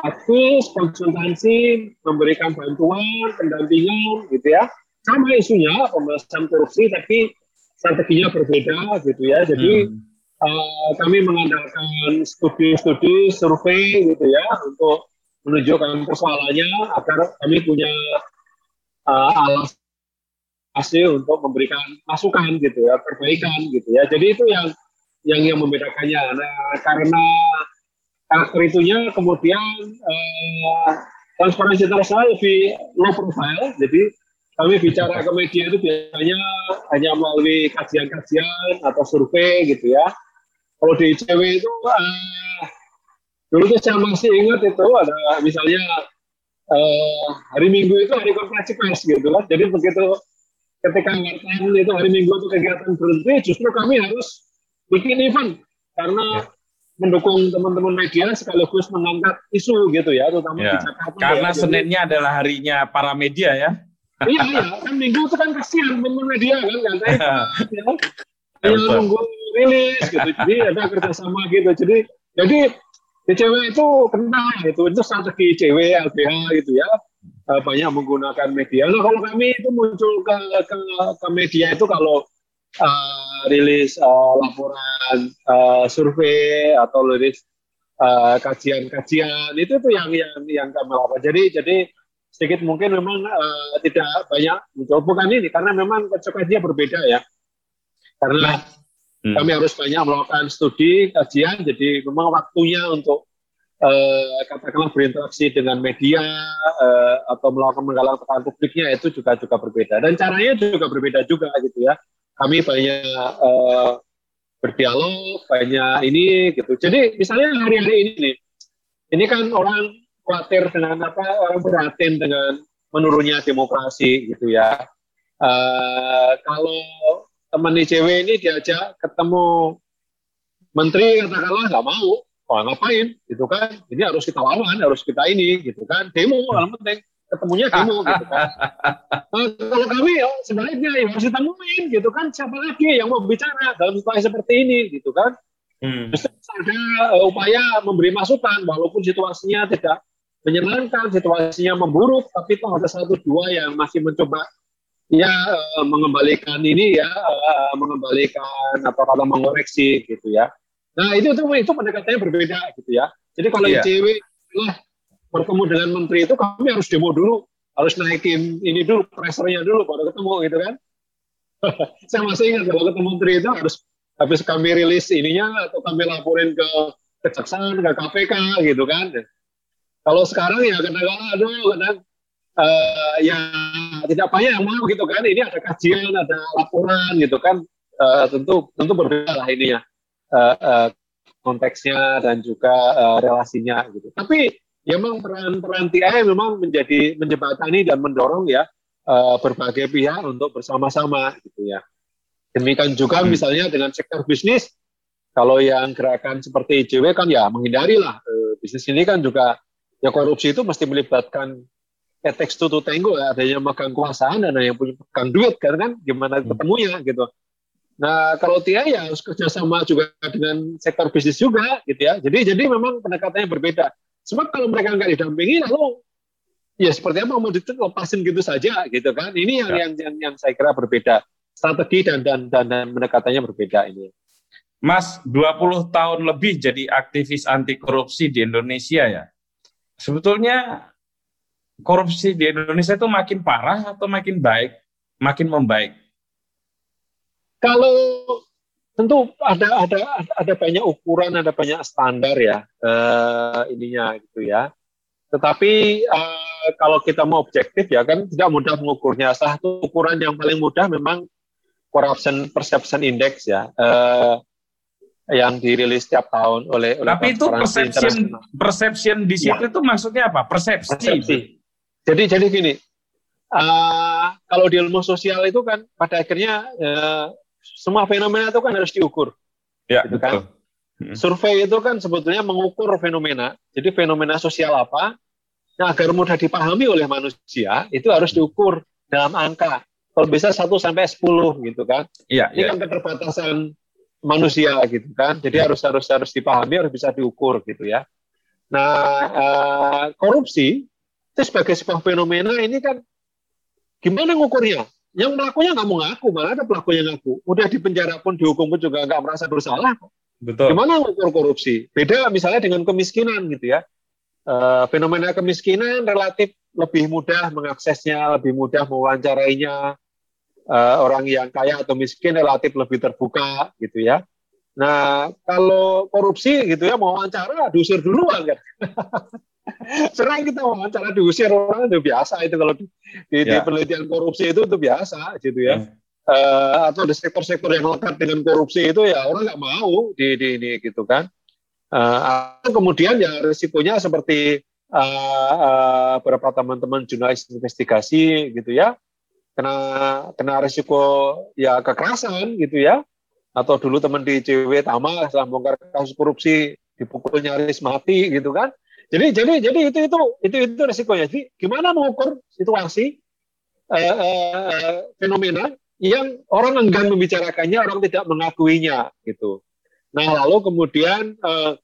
akses konsultasi memberikan bantuan pendampingan gitu ya sama isunya pembahasan korupsi tapi strateginya berbeda gitu ya. Jadi hmm. Uh, kami mengandalkan studi-studi survei gitu ya untuk menunjukkan persoalannya agar kami punya uh, alas hasil untuk memberikan masukan gitu ya, perbaikan gitu ya. Jadi itu yang yang yang membedakannya. Nah, karena karakter itunya kemudian uh, transparansi internasional lebih low profile, jadi kami bicara ke media itu biasanya hanya melalui kajian-kajian atau survei gitu ya. Kalau di ICW itu uh, dulu tuh saya masih ingat itu ada misalnya uh, hari Minggu itu hari konferensi pers gitu kan. Jadi begitu ketika wartawan itu hari Minggu itu kegiatan berhenti, justru kami harus bikin event karena ya. mendukung teman-teman media sekaligus mengangkat isu gitu ya, terutama ya. di Jakarta. Karena ya. Seninnya adalah harinya para media ya iya iya kan minggu itu kan kasihan teman media kan kan ya, ya nunggu rilis gitu. Jadi ada kerjasama gitu. Jadi jadi ICW itu kenal gitu. Itu strategi ICW LBH gitu ya. Eh, banyak menggunakan media. Nah kalau kami itu muncul ke ke, ke media itu kalau uh, rilis uh, laporan uh, survei atau rilis kajian-kajian uh, itu tuh yang yang yang kami lakukan. Jadi jadi sedikit mungkin memang uh, tidak banyak mencoba. Bukan ini karena memang konsekuensinya berbeda ya. Karena hmm. kami harus banyak melakukan studi kajian jadi memang waktunya untuk uh, katakanlah berinteraksi dengan media uh, atau melakukan menggalang tekanan publiknya itu juga juga berbeda dan caranya juga berbeda juga gitu ya kami banyak uh, berdialog banyak ini gitu jadi misalnya hari-hari ini nih ini kan orang khawatir dengan apa orang prihatin dengan menurunnya demokrasi gitu ya. Uh, kalau teman ICW ini diajak ketemu menteri katakanlah nggak mau, oh, ngapain gitu kan? Jadi harus kita lawan, harus kita ini gitu kan? Demo yang penting ketemunya demo gitu kan. Nah, kalau kami ya, sebaliknya ya harus ditemuin gitu kan siapa lagi yang mau bicara dalam situasi seperti ini gitu kan. Hmm. Ada uh, upaya memberi masukan walaupun situasinya tidak menyenangkan, situasinya memburuk, tapi itu ada satu dua yang masih mencoba ya uh, mengembalikan ini ya, uh, mengembalikan atau kata mengoreksi gitu ya. Nah itu itu itu pendekatannya berbeda gitu ya. Jadi kalau yeah. ICW lah bertemu dengan menteri itu kami harus demo dulu, harus naikin ini dulu, pressernya dulu baru ketemu gitu kan. Saya masih ingat kalau ketemu menteri itu harus habis kami rilis ininya atau kami laporin ke kejaksaan, ke KPK gitu kan. Kalau sekarang ya kadang-kadang aduh kadang uh, ya tidak banyak yang mau gitu kan. Ini ada kajian, ada laporan gitu kan. Uh, tentu tentu berbeda lah ini ya uh, uh, konteksnya dan juga uh, relasinya gitu. Tapi ya memang peran-peran TI memang menjadi menjembatani dan mendorong ya uh, berbagai pihak untuk bersama-sama gitu ya. Demikian juga hmm. misalnya dengan sektor bisnis, kalau yang gerakan seperti IJW kan ya menghindari lah uh, bisnis ini kan juga ya korupsi itu mesti melibatkan eteks tutu tenggo ya, adanya makan kuasaan dan ada yang punya pegang duit kan kan gimana hmm. ketemunya gitu. Nah kalau TIA ya harus kerjasama juga dengan sektor bisnis juga gitu ya. Jadi jadi memang pendekatannya berbeda. Sebab kalau mereka nggak didampingi lalu ya seperti apa mau lepasin gitu saja gitu kan. Ini yang ya. yang, yang yang saya kira berbeda strategi dan dan dan, dan pendekatannya berbeda ini. Mas 20 tahun lebih jadi aktivis anti korupsi di Indonesia ya sebetulnya korupsi di Indonesia itu makin parah atau makin baik, makin membaik? Kalau tentu ada ada ada banyak ukuran, ada banyak standar ya uh, ininya gitu ya. Tetapi uh, kalau kita mau objektif ya kan tidak mudah mengukurnya. Salah satu ukuran yang paling mudah memang corruption perception index ya. Uh, yang dirilis setiap tahun oleh, oleh Tapi itu perception perception di situ ya. itu maksudnya apa? Persepsi. Persepsi. Jadi jadi gini, uh, kalau di ilmu sosial itu kan pada akhirnya uh, semua fenomena itu kan harus diukur. Ya, gitu kan? Hmm. Survei itu kan sebetulnya mengukur fenomena. Jadi fenomena sosial apa yang agar mudah dipahami oleh manusia itu harus diukur dalam angka. Kalau bisa 1 sampai 10 gitu kan. Iya, Ini ya. kan keterbatasan manusia gitu kan. Jadi harus harus harus dipahami, harus bisa diukur gitu ya. Nah, uh, korupsi itu sebagai sebuah fenomena ini kan gimana ngukurnya? Yang pelakunya nggak mau ngaku, malah ada pelakunya ngaku. Udah di penjara pun dihukum pun juga nggak merasa bersalah. Betul. Gimana ngukur korupsi? Beda misalnya dengan kemiskinan gitu ya. Uh, fenomena kemiskinan relatif lebih mudah mengaksesnya, lebih mudah mewawancarainya, uh, orang yang kaya atau miskin relatif lebih terbuka gitu ya. Nah, kalau korupsi gitu ya mau wawancara diusir duluan kan. Sering kita wawancara diusir orang itu biasa itu kalau di, di, ya. di penelitian korupsi itu itu biasa gitu ya. ya. Uh, atau di sektor-sektor yang lekat dengan korupsi itu ya orang nggak mau di, di ini gitu kan. Uh, atau kemudian ya risikonya seperti uh, uh, beberapa teman-teman jurnalis investigasi gitu ya kena kena risiko ya kekerasan gitu ya atau dulu teman di CW Tama setelah bongkar kasus korupsi dipukul nyaris mati gitu kan jadi jadi jadi itu itu itu itu resikonya. Jadi gimana mengukur situasi uh, uh, fenomena yang orang enggan membicarakannya, orang tidak mengakuinya gitu. Nah lalu kemudian uh,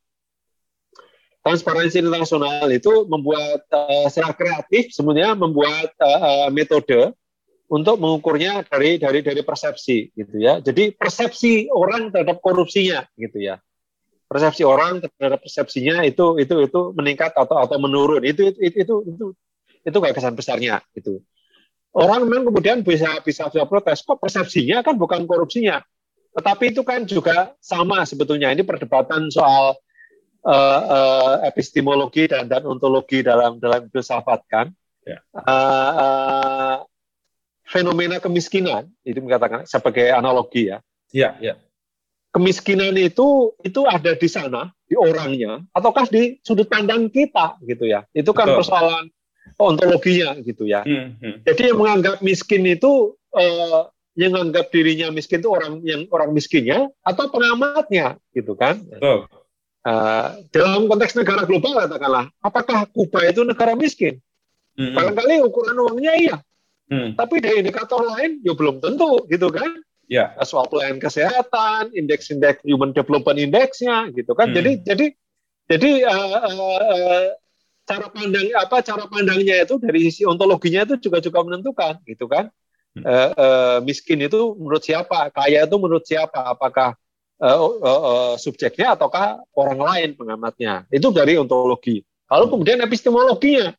Transparansi Internasional itu membuat uh, secara kreatif sebenarnya membuat uh, uh, metode untuk mengukurnya dari dari dari persepsi gitu ya. Jadi persepsi orang terhadap korupsinya gitu ya persepsi orang terhadap persepsinya itu itu itu meningkat atau atau menurun. Itu itu itu itu itu, itu gagasan besarnya itu orang memang kemudian bisa bisa bisa protes kok persepsinya kan bukan korupsinya? Tetapi itu kan juga sama sebetulnya. Ini perdebatan soal uh, uh, epistemologi dan dan ontologi dalam dalam filsafat kan? Ya. uh, uh, fenomena kemiskinan itu mengatakan sebagai analogi ya. Ya ya kemiskinan itu itu ada di sana di orangnya ataukah di sudut pandang kita gitu ya itu kan Betul. persoalan ontologinya gitu ya hmm, hmm. jadi yang menganggap miskin itu uh, yang menganggap dirinya miskin itu orang yang orang miskinnya atau pengamatnya gitu kan Betul. Uh, dalam konteks negara global katakanlah apakah Kuba itu negara miskin hmm. barangkali ukuran uangnya iya hmm. tapi dari indikator lain ya belum tentu gitu kan ya. soal pelayanan kesehatan, indeks-indeks human development indexnya gitu kan. Hmm. Jadi jadi jadi uh, uh, cara pandang apa cara pandangnya itu dari sisi ontologinya itu juga juga menentukan gitu kan. Hmm. Uh, uh, miskin itu menurut siapa, kaya itu menurut siapa, apakah uh, uh, uh, subjeknya ataukah orang lain pengamatnya. Itu dari ontologi. Lalu hmm. kemudian epistemologinya,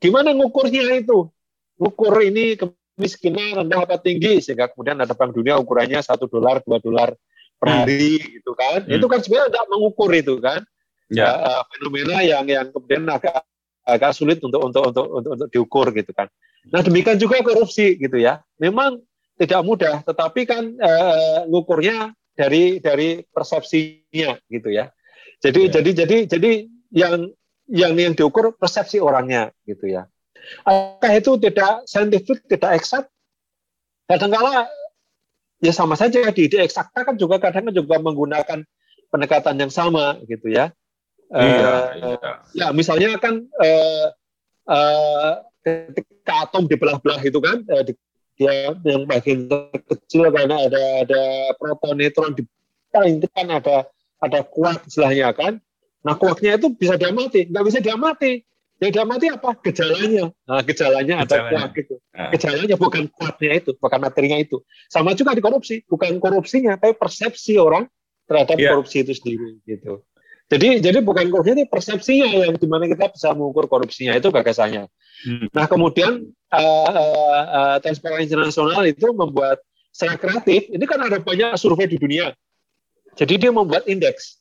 gimana ngukurnya itu? Ngukur ini miskinnya rendah apa tinggi sehingga kemudian ada bank dunia ukurannya satu dolar dua dolar per hmm. hari hmm. gitu kan hmm. itu kan sebenarnya tidak mengukur itu kan ya. uh, fenomena yang yang kemudian agak agak sulit untuk untuk untuk untuk, untuk diukur gitu kan nah demikian juga korupsi gitu ya memang tidak mudah tetapi kan uh, ngukurnya dari dari persepsinya gitu ya jadi ya. jadi jadi jadi yang yang yang diukur persepsi orangnya gitu ya Apakah itu tidak saintifik, tidak eksak? Kadangkala ya sama saja di, di eksakta kan juga kadang juga menggunakan pendekatan yang sama gitu ya. Iya, uh, iya. Ya misalnya kan uh, uh, ketika atom dibelah-belah itu kan uh, di, dia yang bagian kecil karena ada ada proton neutron di paling kan ada ada kuat istilahnya kan. Nah kuatnya itu bisa diamati, nggak bisa diamati. Yang diamati apa? Gejalanya. Nah, gejalanya, gejalanya. ada kuat gitu. Nah. Gejalanya bukan kuatnya itu, bukan materinya itu. Sama juga di korupsi, bukan korupsinya, tapi persepsi orang terhadap yeah. korupsi itu sendiri gitu. Jadi jadi bukan korupsi ini persepsinya yang di mana kita bisa mengukur korupsinya itu gagasannya. Hmm. Nah kemudian uh, uh, uh, Transparency International itu membuat secara kreatif. Ini kan ada banyak survei di dunia. Jadi dia membuat indeks.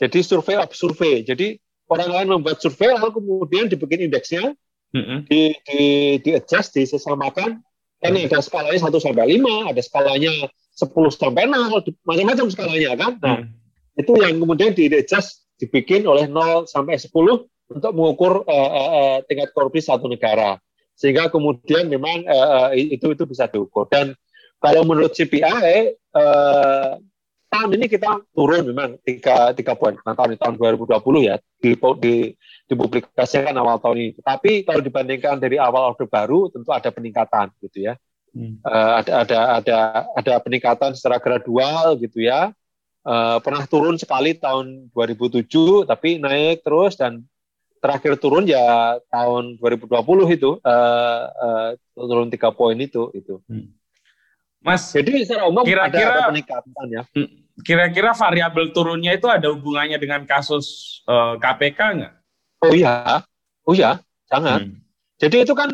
Jadi survei of survei. Jadi orang lain membuat survei lalu kemudian dibikin indeksnya mm-hmm. di, di di adjust disesamakan kan mm-hmm. ada skalanya 1 sampai 5 ada skalanya 10 sampai 0 macam-macam skalanya kan nah mm-hmm. itu yang kemudian di adjust dibikin oleh 0 sampai 10 untuk mengukur uh, uh, tingkat korupsi satu negara sehingga kemudian memang uh, itu itu bisa diukur dan kalau menurut CPI uh, tahun ini kita turun memang tiga tiga poin nah, tahun tahun 2020 ya di, di dipublikasikan awal tahun ini. Tapi kalau dibandingkan dari awal orde baru tentu ada peningkatan gitu ya. Hmm. Uh, ada ada ada ada peningkatan secara gradual gitu ya. Uh, pernah turun sekali tahun 2007 tapi naik terus dan terakhir turun ya tahun 2020 itu uh, uh, turun tiga poin itu itu. Hmm. Mas, jadi secara umum kira-kira ada, ada peningkatan ya. Kira-kira variabel turunnya itu ada hubungannya dengan kasus uh, eh, KPK nggak? Oh iya, oh iya, sangat. Hmm. Jadi itu kan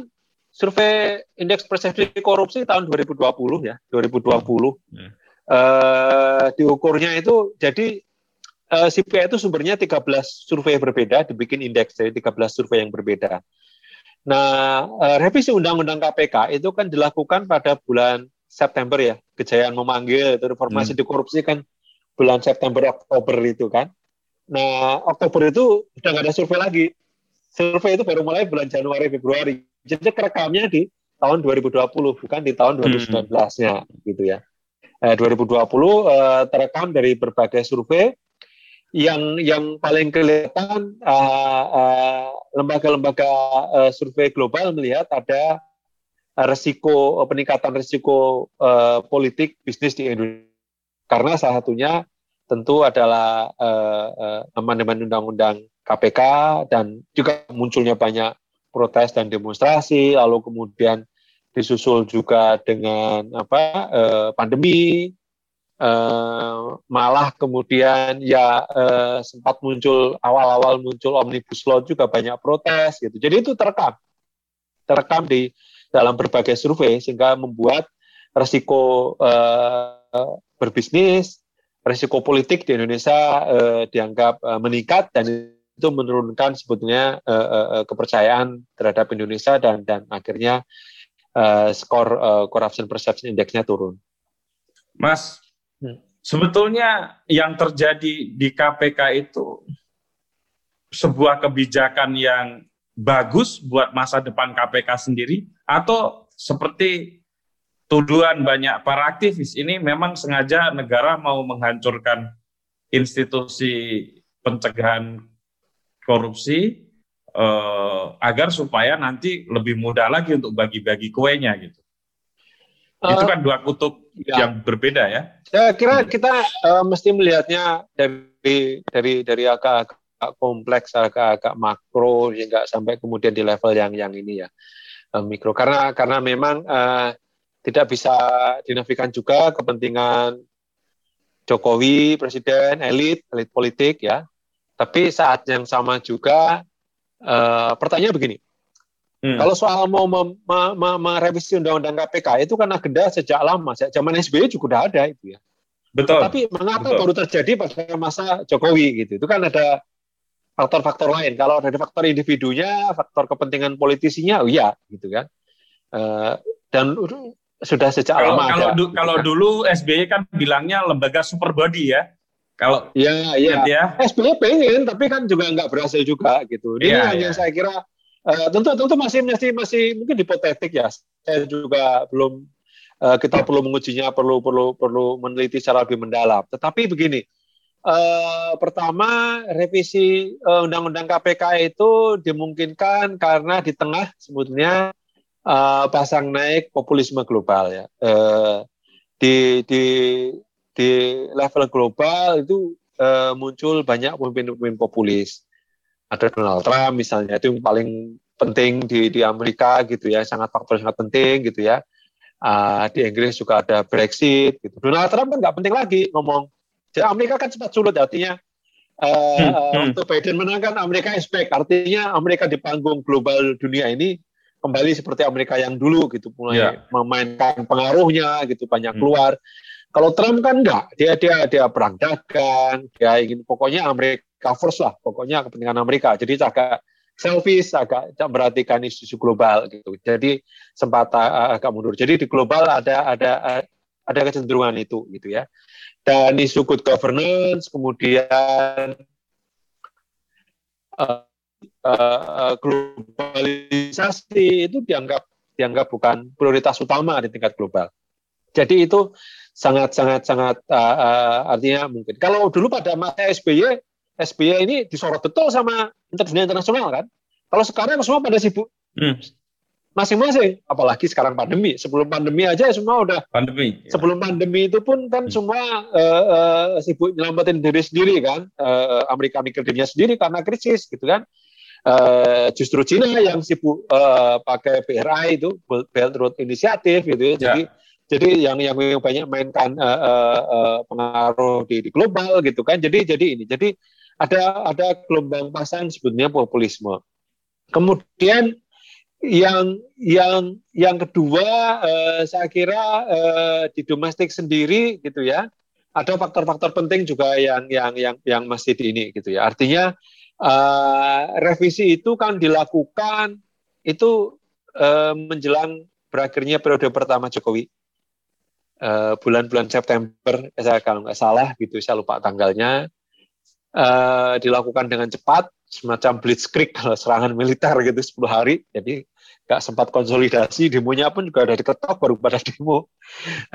survei indeks persepsi korupsi tahun 2020 ya, 2020. Hmm. Uh, diukurnya itu jadi uh, CPI itu sumbernya 13 survei berbeda, dibikin indeks dari 13 survei yang berbeda. Nah, uh, revisi Undang-Undang KPK itu kan dilakukan pada bulan September ya, kejayaan memanggil itu reformasi hmm. di korupsi kan bulan September Oktober itu kan. Nah, Oktober itu udah nggak ada survei lagi. Survei itu baru mulai bulan Januari Februari. Jadi kerekamnya di tahun 2020 bukan di tahun 2019-nya hmm. gitu ya. Eh, 2020 eh, terekam dari berbagai survei yang yang paling kelihatan uh, uh, lembaga-lembaga uh, survei global melihat ada resiko peningkatan resiko uh, politik bisnis di Indonesia karena salah satunya tentu adalah uh, uh, amandemen undang-undang KPK dan juga munculnya banyak protes dan demonstrasi lalu kemudian disusul juga dengan apa uh, pandemi Uh, malah kemudian ya uh, sempat muncul awal-awal muncul omnibus law juga banyak protes gitu. Jadi itu terekam, terekam di dalam berbagai survei sehingga membuat resiko uh, berbisnis, resiko politik di Indonesia uh, dianggap uh, meningkat dan itu menurunkan sebetulnya uh, uh, kepercayaan terhadap Indonesia dan dan akhirnya uh, skor uh, corruption perception indexnya turun. Mas, Sebetulnya yang terjadi di KPK itu sebuah kebijakan yang bagus buat masa depan KPK sendiri atau seperti tuduhan banyak para aktivis ini memang sengaja negara mau menghancurkan institusi pencegahan korupsi eh, agar supaya nanti lebih mudah lagi untuk bagi-bagi kuenya gitu. Uh, itu kan dua kutub ya. yang berbeda ya. Saya kira kita uh, mesti melihatnya dari dari dari agak, agak kompleks, agak-agak makro hingga sampai kemudian di level yang yang ini ya uh, mikro. Karena karena memang uh, tidak bisa dinafikan juga kepentingan Jokowi, presiden, elit, elit politik ya. Tapi saat yang sama juga uh, pertanyaan begini Hmm. Kalau soal mau merevisi undang-undang KPK itu kan agenda sejak lama, sejak zaman SBY juga udah ada itu ya. Betul. Tapi mengapa Betul. baru terjadi pada masa Jokowi gitu? Itu kan ada faktor-faktor lain. Kalau ada faktor individunya, faktor kepentingan politisinya, oh iya gitu kan. Uh, dan sudah sejak kalau, lama kalau ada. Du, kalau gitu kan. dulu SBY kan bilangnya lembaga super body ya. Kalau ya, iya. Ya. SBY pengen, tapi kan juga nggak berhasil juga gitu. Ini ya, yang ya. saya kira Uh, tentu tentu masih masih masih mungkin hipotetik ya. Saya juga belum uh, kita perlu mengujinya, perlu perlu perlu meneliti secara lebih mendalam. Tetapi begini, uh, pertama revisi undang-undang uh, KPK itu dimungkinkan karena di tengah sebetulnya uh, pasang naik populisme global ya. Di di di level global itu muncul banyak pemimpin-pemimpin populis. Ada Donald Trump misalnya itu yang paling penting di di Amerika gitu ya sangat faktor sangat penting gitu ya. Uh, di Inggris juga ada Brexit gitu. Donald Trump kan nggak penting lagi ngomong Amerika kan cepat sulit artinya uh, hmm, untuk Biden menangkan Amerika expect. Artinya Amerika di panggung global dunia ini kembali seperti Amerika yang dulu gitu mulai yeah. memainkan pengaruhnya gitu banyak hmm. keluar. Kalau Trump kan enggak. Dia dia dia perang dagang dia ingin pokoknya Amerika first lah pokoknya kepentingan Amerika. Jadi agak selfish agak memperhatikan isu-isu global gitu. Jadi sempat uh, agak mundur. Jadi di global ada ada ada kecenderungan itu gitu ya dan isu good governance kemudian uh, uh, globalisasi itu dianggap dianggap bukan prioritas utama di tingkat global jadi itu sangat sangat sangat uh, uh, artinya mungkin kalau dulu pada masa SBY SBY ini disorot betul sama internasional kan. Kalau sekarang semua pada sibuk hmm. Masing-masing, apalagi sekarang pandemi. Sebelum pandemi aja semua udah pandemi. Ya. Sebelum pandemi itu pun kan hmm. semua uh, uh, sibuk nyelamatin diri sendiri kan. Uh, Amerika mikir dirinya sendiri karena krisis gitu kan. Uh, justru Cina yang sibuk uh, pakai BRI itu Belt Road Initiative gitu ya. Jadi ya. jadi yang yang banyak mainkan uh, uh, uh, pengaruh di, di global gitu kan. Jadi jadi ini. Jadi ada ada gelombang pasang sebetulnya populisme. Kemudian yang yang yang kedua eh, saya kira eh, di domestik sendiri gitu ya ada faktor-faktor penting juga yang yang yang yang masih di ini gitu ya. Artinya uh, revisi itu kan dilakukan itu uh, menjelang berakhirnya periode pertama Jokowi. Bulan bulan-bulan September saya kalau nggak salah gitu saya lupa tanggalnya. Uh, dilakukan dengan cepat semacam blitzkrieg kalau serangan militer gitu 10 hari. Jadi nggak sempat konsolidasi demonya pun juga ada diketok baru pada demo.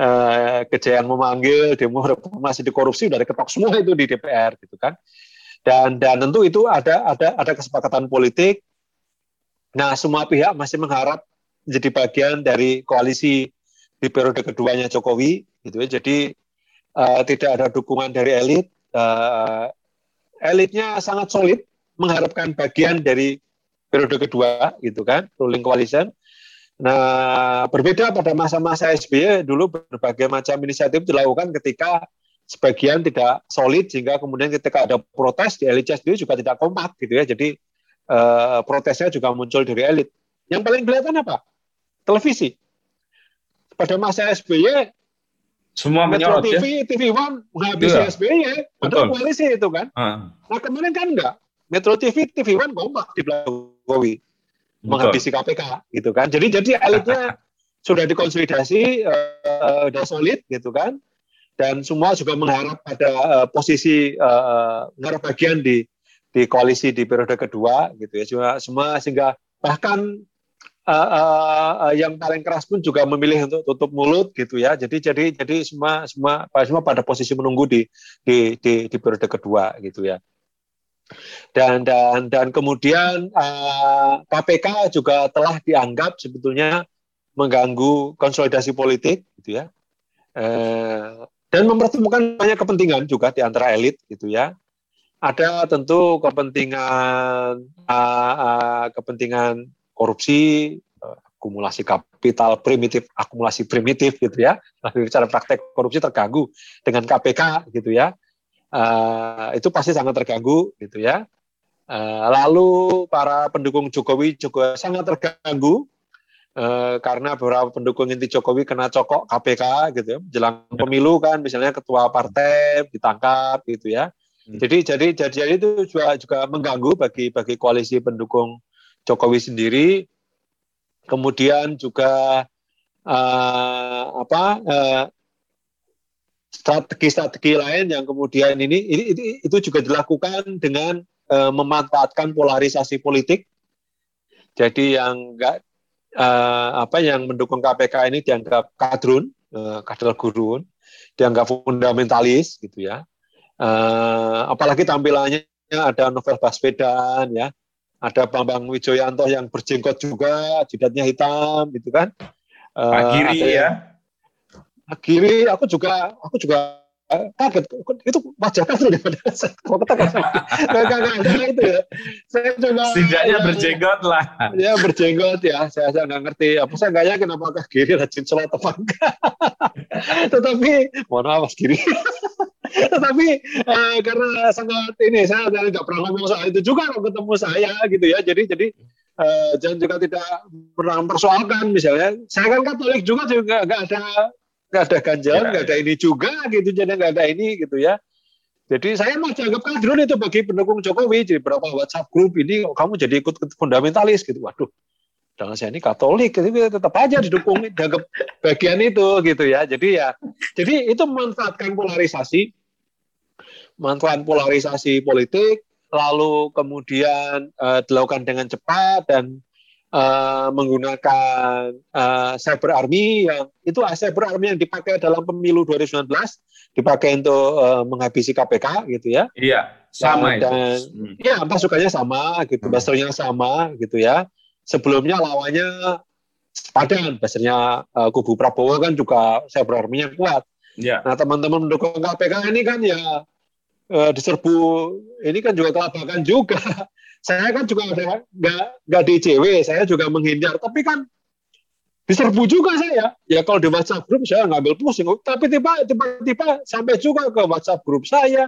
Uh, kejayaan memanggil demo reformasi di korupsi udah diketok semua itu di DPR gitu kan. Dan dan tentu itu ada ada ada kesepakatan politik. Nah semua pihak masih mengharap jadi bagian dari koalisi di periode keduanya Jokowi gitu ya. Jadi uh, tidak ada dukungan dari elit. Uh, elitnya sangat solid mengharapkan bagian dari periode kedua gitu kan ruling coalition. Nah berbeda pada masa-masa SBY dulu berbagai macam inisiatif dilakukan ketika sebagian tidak solid sehingga kemudian ketika ada protes di elit sendiri juga tidak kompak gitu ya jadi uh, protesnya juga muncul dari elit yang paling kelihatan apa televisi pada masa SBY semua Metro TV, ya? TV One menghabisi ya. SBY, padahal koalisi itu kan. Uh. Nah kemarin kan enggak. Metro TV, TV One kompak di belakang Jokowi menghabisi KPK gitu kan. Jadi jadi elitnya sudah dikonsolidasi uh, sudah solid gitu kan. Dan semua juga mengharap pada uh, posisi uh, mengharap bagian di di koalisi di periode kedua gitu ya. Cuma semua sehingga bahkan uh, uh, yang paling keras pun juga memilih untuk tutup mulut gitu ya. Jadi jadi jadi semua semua semua pada posisi menunggu di di di, di periode kedua gitu ya dan dan dan kemudian uh, eh, KPK juga telah dianggap sebetulnya mengganggu konsolidasi politik gitu ya. Uh, dan mempertemukan banyak kepentingan juga di antara elit gitu ya. Ada tentu kepentingan uh, uh, kepentingan korupsi akumulasi kapital primitif akumulasi primitif gitu ya. Bicara praktek korupsi terganggu dengan KPK gitu ya uh, itu pasti sangat terganggu gitu ya. Uh, lalu para pendukung Jokowi juga sangat terganggu uh, karena beberapa pendukung inti Jokowi kena cokok KPK gitu ya, jelang ya. pemilu kan misalnya ketua partai ditangkap gitu ya. Hmm. Jadi jadi jadi itu juga juga mengganggu bagi bagi koalisi pendukung Jokowi sendiri. Kemudian juga uh, apa uh, strategi-strategi lain yang kemudian ini, ini, itu juga dilakukan dengan e, memanfaatkan polarisasi politik. Jadi yang enggak e, apa yang mendukung KPK ini dianggap kadrun, e, kader gurun, dianggap fundamentalis gitu ya. E, apalagi tampilannya ada Novel Baswedan ya, ada Bambang Wijoyanto yang berjenggot juga, jidatnya hitam gitu kan. Pak Giri ya kiri aku juga aku juga kaget. Itu wajah kan sudah daripada mau katakan nggak nggak itu ya saya coba setidaknya berjenggot lah. Ya berjenggot ya. Saya saya nggak ngerti. Apa saya nggak yakin apakah kiri rajin sholat apa enggak. Tetapi mohon maaf mas kiri tetapi eh, karena sangat ini saya tidak pernah ngomong soal itu juga kalau ketemu saya gitu ya. Jadi jadi eh, jangan juga tidak pernah mempersoalkan misalnya. Saya kan Katolik juga juga nggak ada nggak ada ganjalan, ya, nggak ya. ada ini juga gitu, jadi nggak ada ini gitu ya. Jadi saya mau anggap kadrun itu bagi pendukung Jokowi. Jadi berapa WhatsApp grup ini kamu jadi ikut fundamentalis gitu. Waduh, jangan saya ini Katolik, tapi tetap aja didukung dianggap bagian itu gitu ya. Jadi ya, jadi itu memanfaatkan polarisasi, manfaat polarisasi politik, lalu kemudian uh, dilakukan dengan cepat dan uh, menggunakan uh, cyber army yang itu uh, cyber army yang dipakai dalam pemilu 2019 dipakai untuk uh, menghabisi KPK gitu ya. Iya, sama dan, dan hmm. ya pasukannya sama gitu, basernya sama gitu ya. Sebelumnya lawannya padan, basernya uh, kubu Prabowo kan juga cyber army yang kuat. Ya. Nah teman-teman mendukung KPK ini kan ya uh, diserbu ini kan juga kelabakan juga saya kan juga nggak nggak di ICW, saya juga menghindar. Tapi kan diserbu juga saya. Ya kalau di WhatsApp grup saya ngambil pusing. Tapi tiba-tiba sampai juga ke WhatsApp grup saya,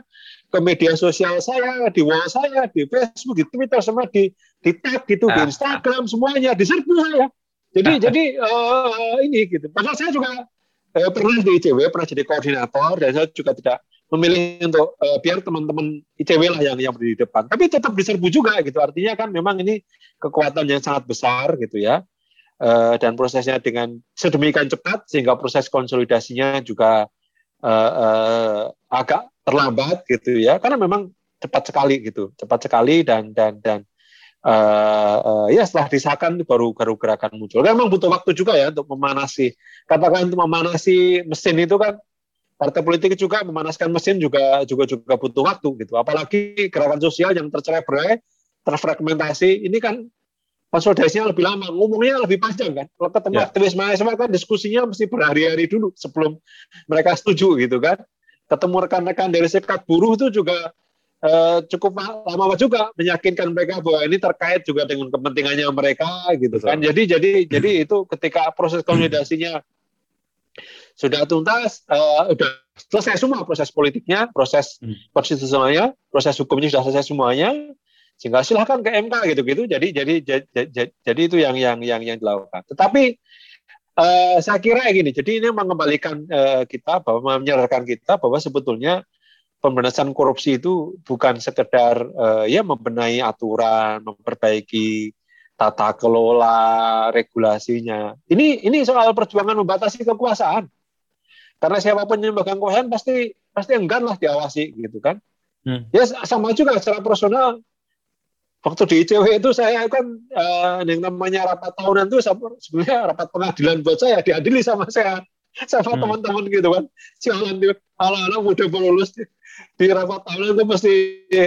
ke media sosial saya, di wall saya, di Facebook, di Twitter, semua di di tag gitu, di ah. Instagram semuanya diserbu saya. Jadi jadi uh, ini gitu. Padahal saya juga eh, pernah di ICW, pernah jadi koordinator, dan saya juga tidak memilih untuk uh, biar teman-teman ICW lah yang yang di depan. Tapi tetap diserbu juga gitu. Artinya kan memang ini kekuatan yang sangat besar gitu ya. Uh, dan prosesnya dengan sedemikian cepat sehingga proses konsolidasinya juga uh, uh, agak terlambat gitu ya. Karena memang cepat sekali gitu, cepat sekali dan dan dan uh, uh, ya setelah disahkan baru baru gerakan muncul. Memang butuh waktu juga ya untuk memanasi. Katakan untuk memanasi mesin itu kan partai politik juga memanaskan mesin juga juga juga butuh waktu gitu. Apalagi gerakan sosial yang tercerai-berai, terfragmentasi, ini kan konsolidasinya lebih lama, ngomongnya lebih panjang kan. Kalau ketemu ya. aktivis mahasiswa kan diskusinya mesti berhari-hari dulu sebelum mereka setuju gitu kan. Ketemu rekan-rekan dari serikat buruh itu juga uh, cukup lama juga meyakinkan mereka bahwa ini terkait juga dengan kepentingannya mereka gitu kan. Jadi jadi jadi itu ketika proses konsolidasinya sudah tuntas, uh, sudah selesai semua proses politiknya, proses hmm. konstitusionalnya, proses hukumnya sudah selesai semuanya, sehingga silahkan ke MK gitu-gitu. Jadi jadi jadi, jadi itu yang yang yang yang dilakukan. Tetapi uh, saya kira gini, jadi ini mengembalikan uh, kita bahwa menyadarkan kita bahwa sebetulnya pemberantasan korupsi itu bukan sekedar uh, ya membenahi aturan, memperbaiki tata kelola regulasinya. Ini ini soal perjuangan membatasi kekuasaan. Karena siapa pun yang memegang kekuasaan pasti pasti enggan lah diawasi gitu kan. Hmm. Ya sama juga secara personal waktu di ICW itu saya kan uh, yang namanya rapat tahunan itu sebenarnya rapat pengadilan buat saya diadili sama saya sama hmm. teman-teman gitu kan sialan anak-anak muda lulus di, di rapat tahunan itu pasti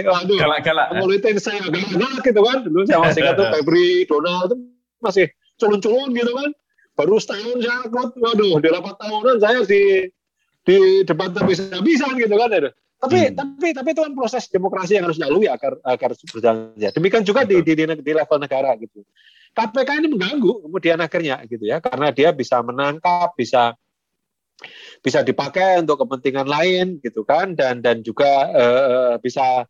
aduh galak galak politik saya galak galak gitu kan dulu saya masih kata Febri Donald itu masih culun-culun gitu kan baru setahun saya ikut waduh di rapat tahunan saya di di debat habis-habisan gitu kan ya. Tapi hmm. tapi tapi itu kan proses demokrasi yang harus dilalui agar agar berjalan ya. Demikian juga di, di, di, di level negara gitu. KPK ini mengganggu kemudian akhirnya gitu ya karena dia bisa menangkap, bisa bisa dipakai untuk kepentingan lain gitu kan dan dan juga uh, bisa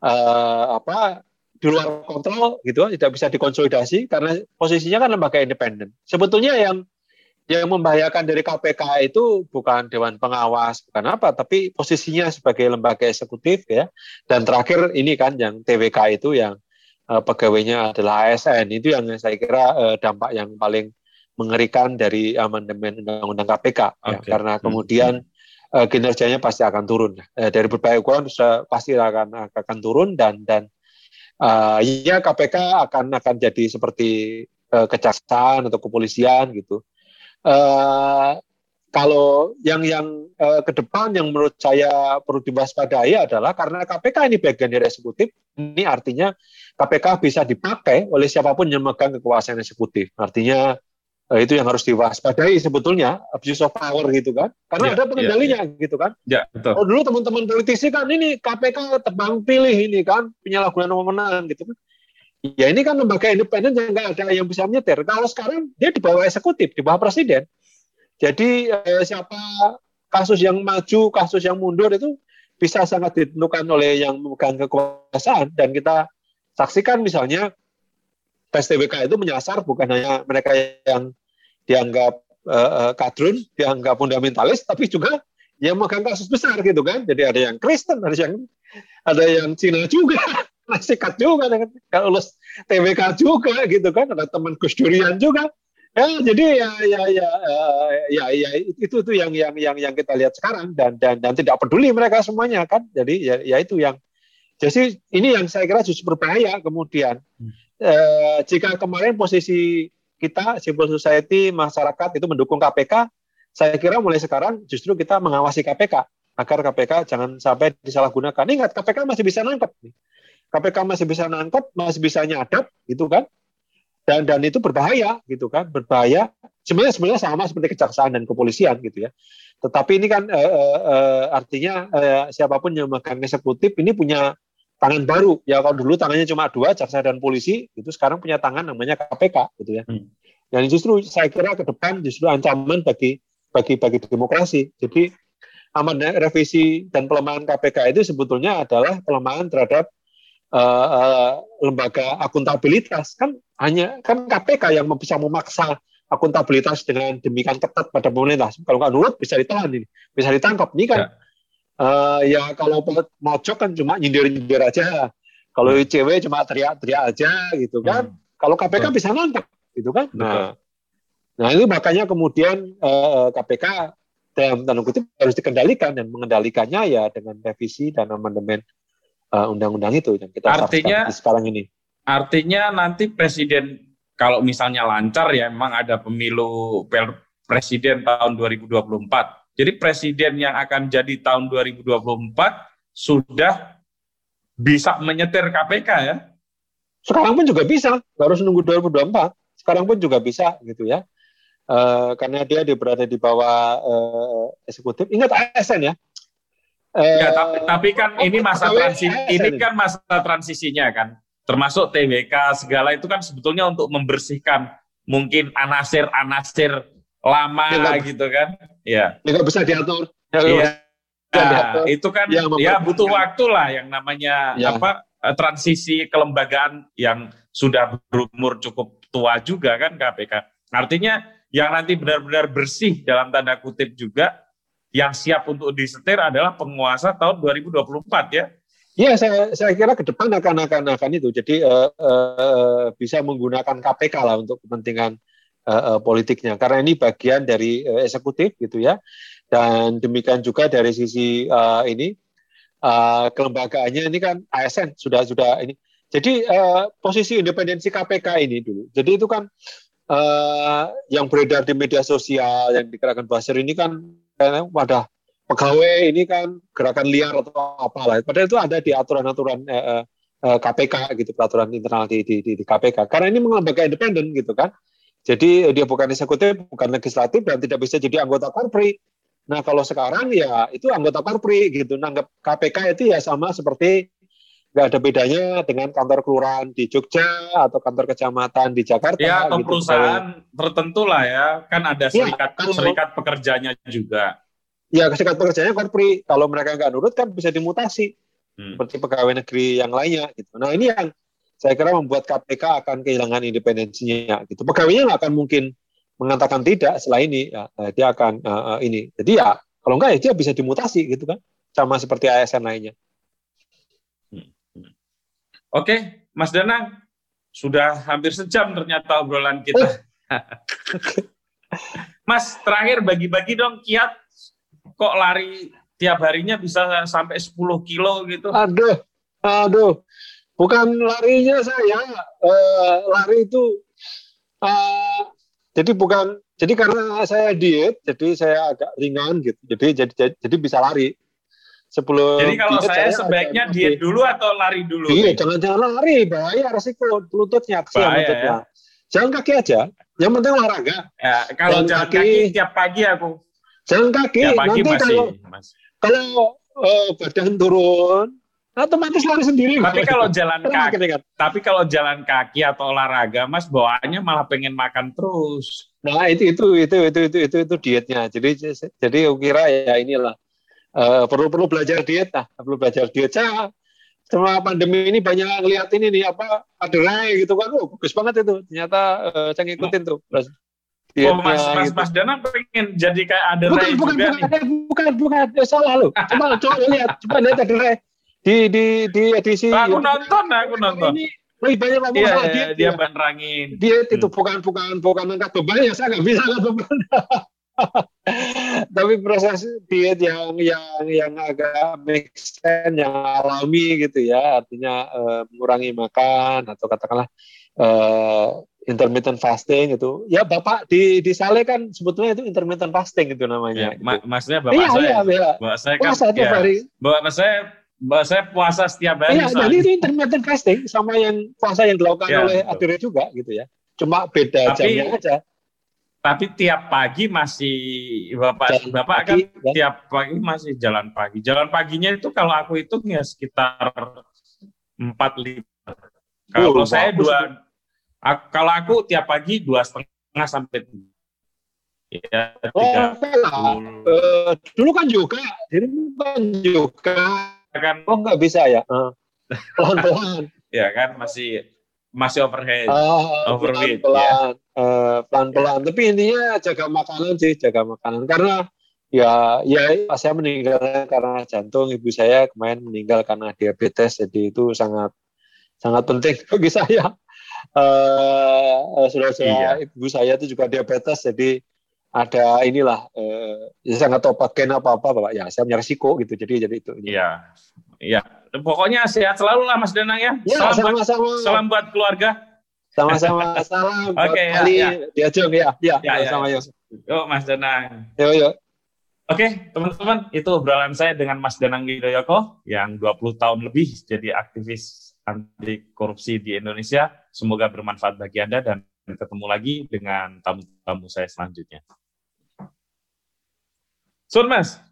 uh, apa di luar kontrol gitu tidak bisa dikonsolidasi karena posisinya kan lembaga independen. Sebetulnya yang yang membahayakan dari KPK itu bukan dewan pengawas bukan apa tapi posisinya sebagai lembaga eksekutif ya dan terakhir ini kan yang TWK itu yang uh, pegawainya adalah ASN itu yang saya kira uh, dampak yang paling mengerikan dari amandemen undang-undang KPK okay. ya, karena hmm. kemudian hmm. uh, kinerjanya pasti akan turun uh, dari berbagai ukuran pasti akan akan turun dan dan uh, ya KPK akan akan jadi seperti uh, kejaksaan atau kepolisian gitu. Uh, kalau yang yang uh, ke depan yang menurut saya perlu diwaspadai adalah karena KPK ini bagian dari eksekutif, ini artinya KPK bisa dipakai oleh siapa pun yang memegang kekuasaan eksekutif. Artinya Nah, itu yang harus diwaspadai sebetulnya abuse of power gitu kan. Karena ya, ada pengendalinya ya, ya. gitu kan. Ya, betul. oh dulu teman-teman politisi kan ini KPK tebang pilih ini kan penyalahgunaan wewenang gitu kan. Ya ini kan lembaga independen yang nggak ada yang bisa menyetir. Kalau sekarang dia di bawah eksekutif di bawah presiden. Jadi eh, siapa kasus yang maju kasus yang mundur itu bisa sangat ditentukan oleh yang memegang kekuasaan. Dan kita saksikan misalnya PSTBK itu menyasar bukan hanya mereka yang dianggap uh, kadrun, dianggap fundamentalis, tapi juga yang megang kasus besar gitu kan. Jadi ada yang Kristen, ada yang ada yang Cina juga, nasikat juga, kalau lulus TBK juga gitu kan, ada teman Gus Durian juga. Ya, jadi ya ya ya ya ya itu tuh yang yang yang yang kita lihat sekarang dan dan dan tidak peduli mereka semuanya kan. Jadi ya, ya itu yang jadi ini yang saya kira justru berbahaya kemudian. Hmm. Eh, jika kemarin posisi kita civil society masyarakat itu mendukung KPK, saya kira mulai sekarang justru kita mengawasi KPK agar KPK jangan sampai disalahgunakan. Ingat KPK masih bisa nangkep KPK masih bisa nangkep, masih bisa nyadap gitu kan. Dan dan itu berbahaya gitu kan, berbahaya. Sebenarnya sebenarnya sama seperti kejaksaan dan kepolisian gitu ya. Tetapi ini kan uh, artinya uh, siapa pun yang memegang eksekutif ini punya tangan baru. Ya kalau dulu tangannya cuma dua, jaksa dan polisi, itu sekarang punya tangan namanya KPK gitu ya. Hmm. Dan justru saya kira ke depan justru ancaman bagi bagi bagi demokrasi. Jadi amanah revisi dan pelemahan KPK itu sebetulnya adalah pelemahan terhadap uh, uh, lembaga akuntabilitas kan hanya kan KPK yang bisa memaksa akuntabilitas dengan demikian ketat pada pemerintah. Kalau nggak nurut bisa ditahan ini, bisa ditangkap. Ini kan ya, uh, ya kalau mojok kan cuma nyindir-nyindir aja. Kalau hmm. ICW cuma teriak-teriak aja gitu kan. Hmm. Kalau KPK hmm. bisa nangkep gitu kan. Nah, nah itu makanya kemudian uh, eh, KPK dalam tanda kutip harus dikendalikan dan mengendalikannya ya dengan revisi dan amandemen uh, undang-undang itu yang kita artinya sekarang ini. Artinya nanti presiden kalau misalnya lancar ya memang ada pemilu presiden tahun 2024. Jadi presiden yang akan jadi tahun 2024 sudah bisa menyetir KPK ya. Sekarang pun juga bisa, harus nunggu 2024. Sekarang pun juga bisa gitu ya. Uh, karena dia, berada di bawah uh, eksekutif. Ingat ASN ya. Uh, ya tapi, tapi kan ini masa transisi, ini kan masa transisinya kan termasuk TWK segala itu kan sebetulnya untuk membersihkan mungkin anasir-anasir lama ya, gitu kan. Ya. Nggak bisa diatur. Iya. Nah, itu kan ya, ya butuh waktu lah yang namanya ya. apa eh, transisi kelembagaan yang sudah berumur cukup tua juga kan KPK. Artinya yang nanti benar-benar bersih dalam tanda kutip juga yang siap untuk disetir adalah penguasa tahun 2024 ya. Iya, saya, saya kira ke depan akan akan akan itu. Jadi uh, uh, bisa menggunakan KPK lah untuk kepentingan uh, politiknya. Karena ini bagian dari uh, eksekutif gitu ya. Dan demikian juga dari sisi uh, ini uh, kelembagaannya ini kan ASN sudah sudah ini. Jadi uh, posisi independensi KPK ini dulu. Jadi itu kan uh, yang beredar di media sosial yang dikerakan Basir ini kan wadah pegawai ini kan gerakan liar atau apalah. Padahal itu ada di aturan-aturan KPK gitu, peraturan internal di, di, di, KPK. Karena ini lembaga independen gitu kan. Jadi eh, dia bukan eksekutif, bukan legislatif dan tidak bisa jadi anggota Korpri. Nah kalau sekarang ya itu anggota Korpri gitu. Nanggap KPK itu ya sama seperti nggak ada bedanya dengan kantor kelurahan di Jogja atau kantor kecamatan di Jakarta. Ya atau gitu. perusahaan tertentu lah ya, kan ada iya, serikat ya, serikat pekerjanya juga ya serikat pekerjanya korpri kalau mereka nggak nurut kan bisa dimutasi hmm. seperti pegawai negeri yang lainnya gitu nah ini yang saya kira membuat KPK akan kehilangan independensinya gitu pegawainya nggak akan mungkin mengatakan tidak setelah ini ya, eh, dia akan uh, ini jadi ya kalau enggak ya dia bisa dimutasi gitu kan sama seperti ASN lainnya hmm. hmm. oke Mas Danang sudah hampir sejam ternyata obrolan kita. Mas terakhir bagi-bagi dong kiat kok lari tiap harinya bisa sampai 10 kilo gitu? Aduh, aduh, bukan larinya saya, uh, lari itu uh, jadi bukan jadi karena saya diet, jadi saya agak ringan gitu, jadi jadi jadi, jadi bisa lari. Sebelum jadi kalau diet, saya, saya sebaiknya diet dulu atau lari dulu? Iya, jangan jangan lari, bahaya resiko lututnya, bahaya, lututnya. Ya? Jalan kaki aja, yang penting olahraga. Ya, kalau jalan, jalan kaki, kaki tiap pagi aku Jalan kaki ya, pagi nanti masih, kalau masih. kalau uh, badan turun otomatis lari sendiri. Tapi kalau jalan kaki, tapi kalau jalan kaki atau olahraga, Mas bawaannya malah pengen makan terus. Nah itu itu itu itu itu itu, itu dietnya. Jadi jadi aku kira ya inilah uh, perlu perlu belajar diet lah, perlu belajar diet. Saya selama pandemi ini banyak ngeliat ini nih apa aderai gitu kan, oh bagus banget itu. Ternyata uh, saya ngikutin tuh. Oh Mas Mas gitu. Mas Dana pengen jadi kayak ada bukan, bukan, juga bukan, nih. Bukan bukan bukan salah lo. Coba coba lihat coba lihat ada di di di edisi. Aku nonton aku nonton. Ini lebih banyak ngomong iya, soal dia. Dia menerangin. Diet itu bukan bukan bukan angkat beban ya saya nggak bisa angkat beban. Tapi proses diet yang yang yang agak make sense, yang alami gitu ya, artinya uh, mengurangi makan atau katakanlah uh, intermittent fasting itu ya bapak di di Sale kan sebetulnya itu intermittent fasting itu namanya. Ya, ma maksudnya bapak iya, saya, iya, iya. bapak saya kan ya, hari. Bapak saya bapak saya puasa setiap hari. Iya, jadi itu intermittent fasting sama yang puasa yang dilakukan ya, oleh Adire juga gitu ya. Cuma beda tapi, jamnya aja. Tapi tiap pagi masih bapak jalan bapak pagi, kan ya. tiap pagi masih jalan pagi. Jalan paginya itu kalau aku hitung ya sekitar empat lima. Kalau oh, saya dua kalau aku tiap pagi dua setengah sampai tiga. Ya, oh, uh, dulu kan juga, dulu kan juga. Kan, oh nggak bisa ya? Uh, pelan-pelan. ya kan masih masih overhead. Uh, Overweight, pelan-pelan, eh, pelan-pelan. Tapi intinya jaga makanan sih, jaga makanan. Karena ya, ya saya meninggal karena jantung. Ibu saya kemarin meninggal karena diabetes. Jadi itu sangat sangat penting bagi saya. Uh, saudara saya, Iya. ibu saya itu juga diabetes. Jadi ada inilah eh, ya saya nggak tahu pakai apa apa bapak ya saya punya resiko gitu jadi jadi itu Iya. Iya. Pokoknya sehat selalu lah Mas Danang ya. ya salam, buat, sama-sama salam buat keluarga. sama-sama salam Oke, ya, Ali ya. diajeng ya ya, Ya, ya. sama yuk Yuk Mas Danang. yuk yuk Oke, teman-teman, itu obrolan saya dengan Mas Danang Widoyoko yang 20 tahun lebih jadi aktivis anti korupsi di Indonesia. Semoga bermanfaat bagi Anda dan ketemu lagi dengan tamu-tamu saya selanjutnya. Sun Mas.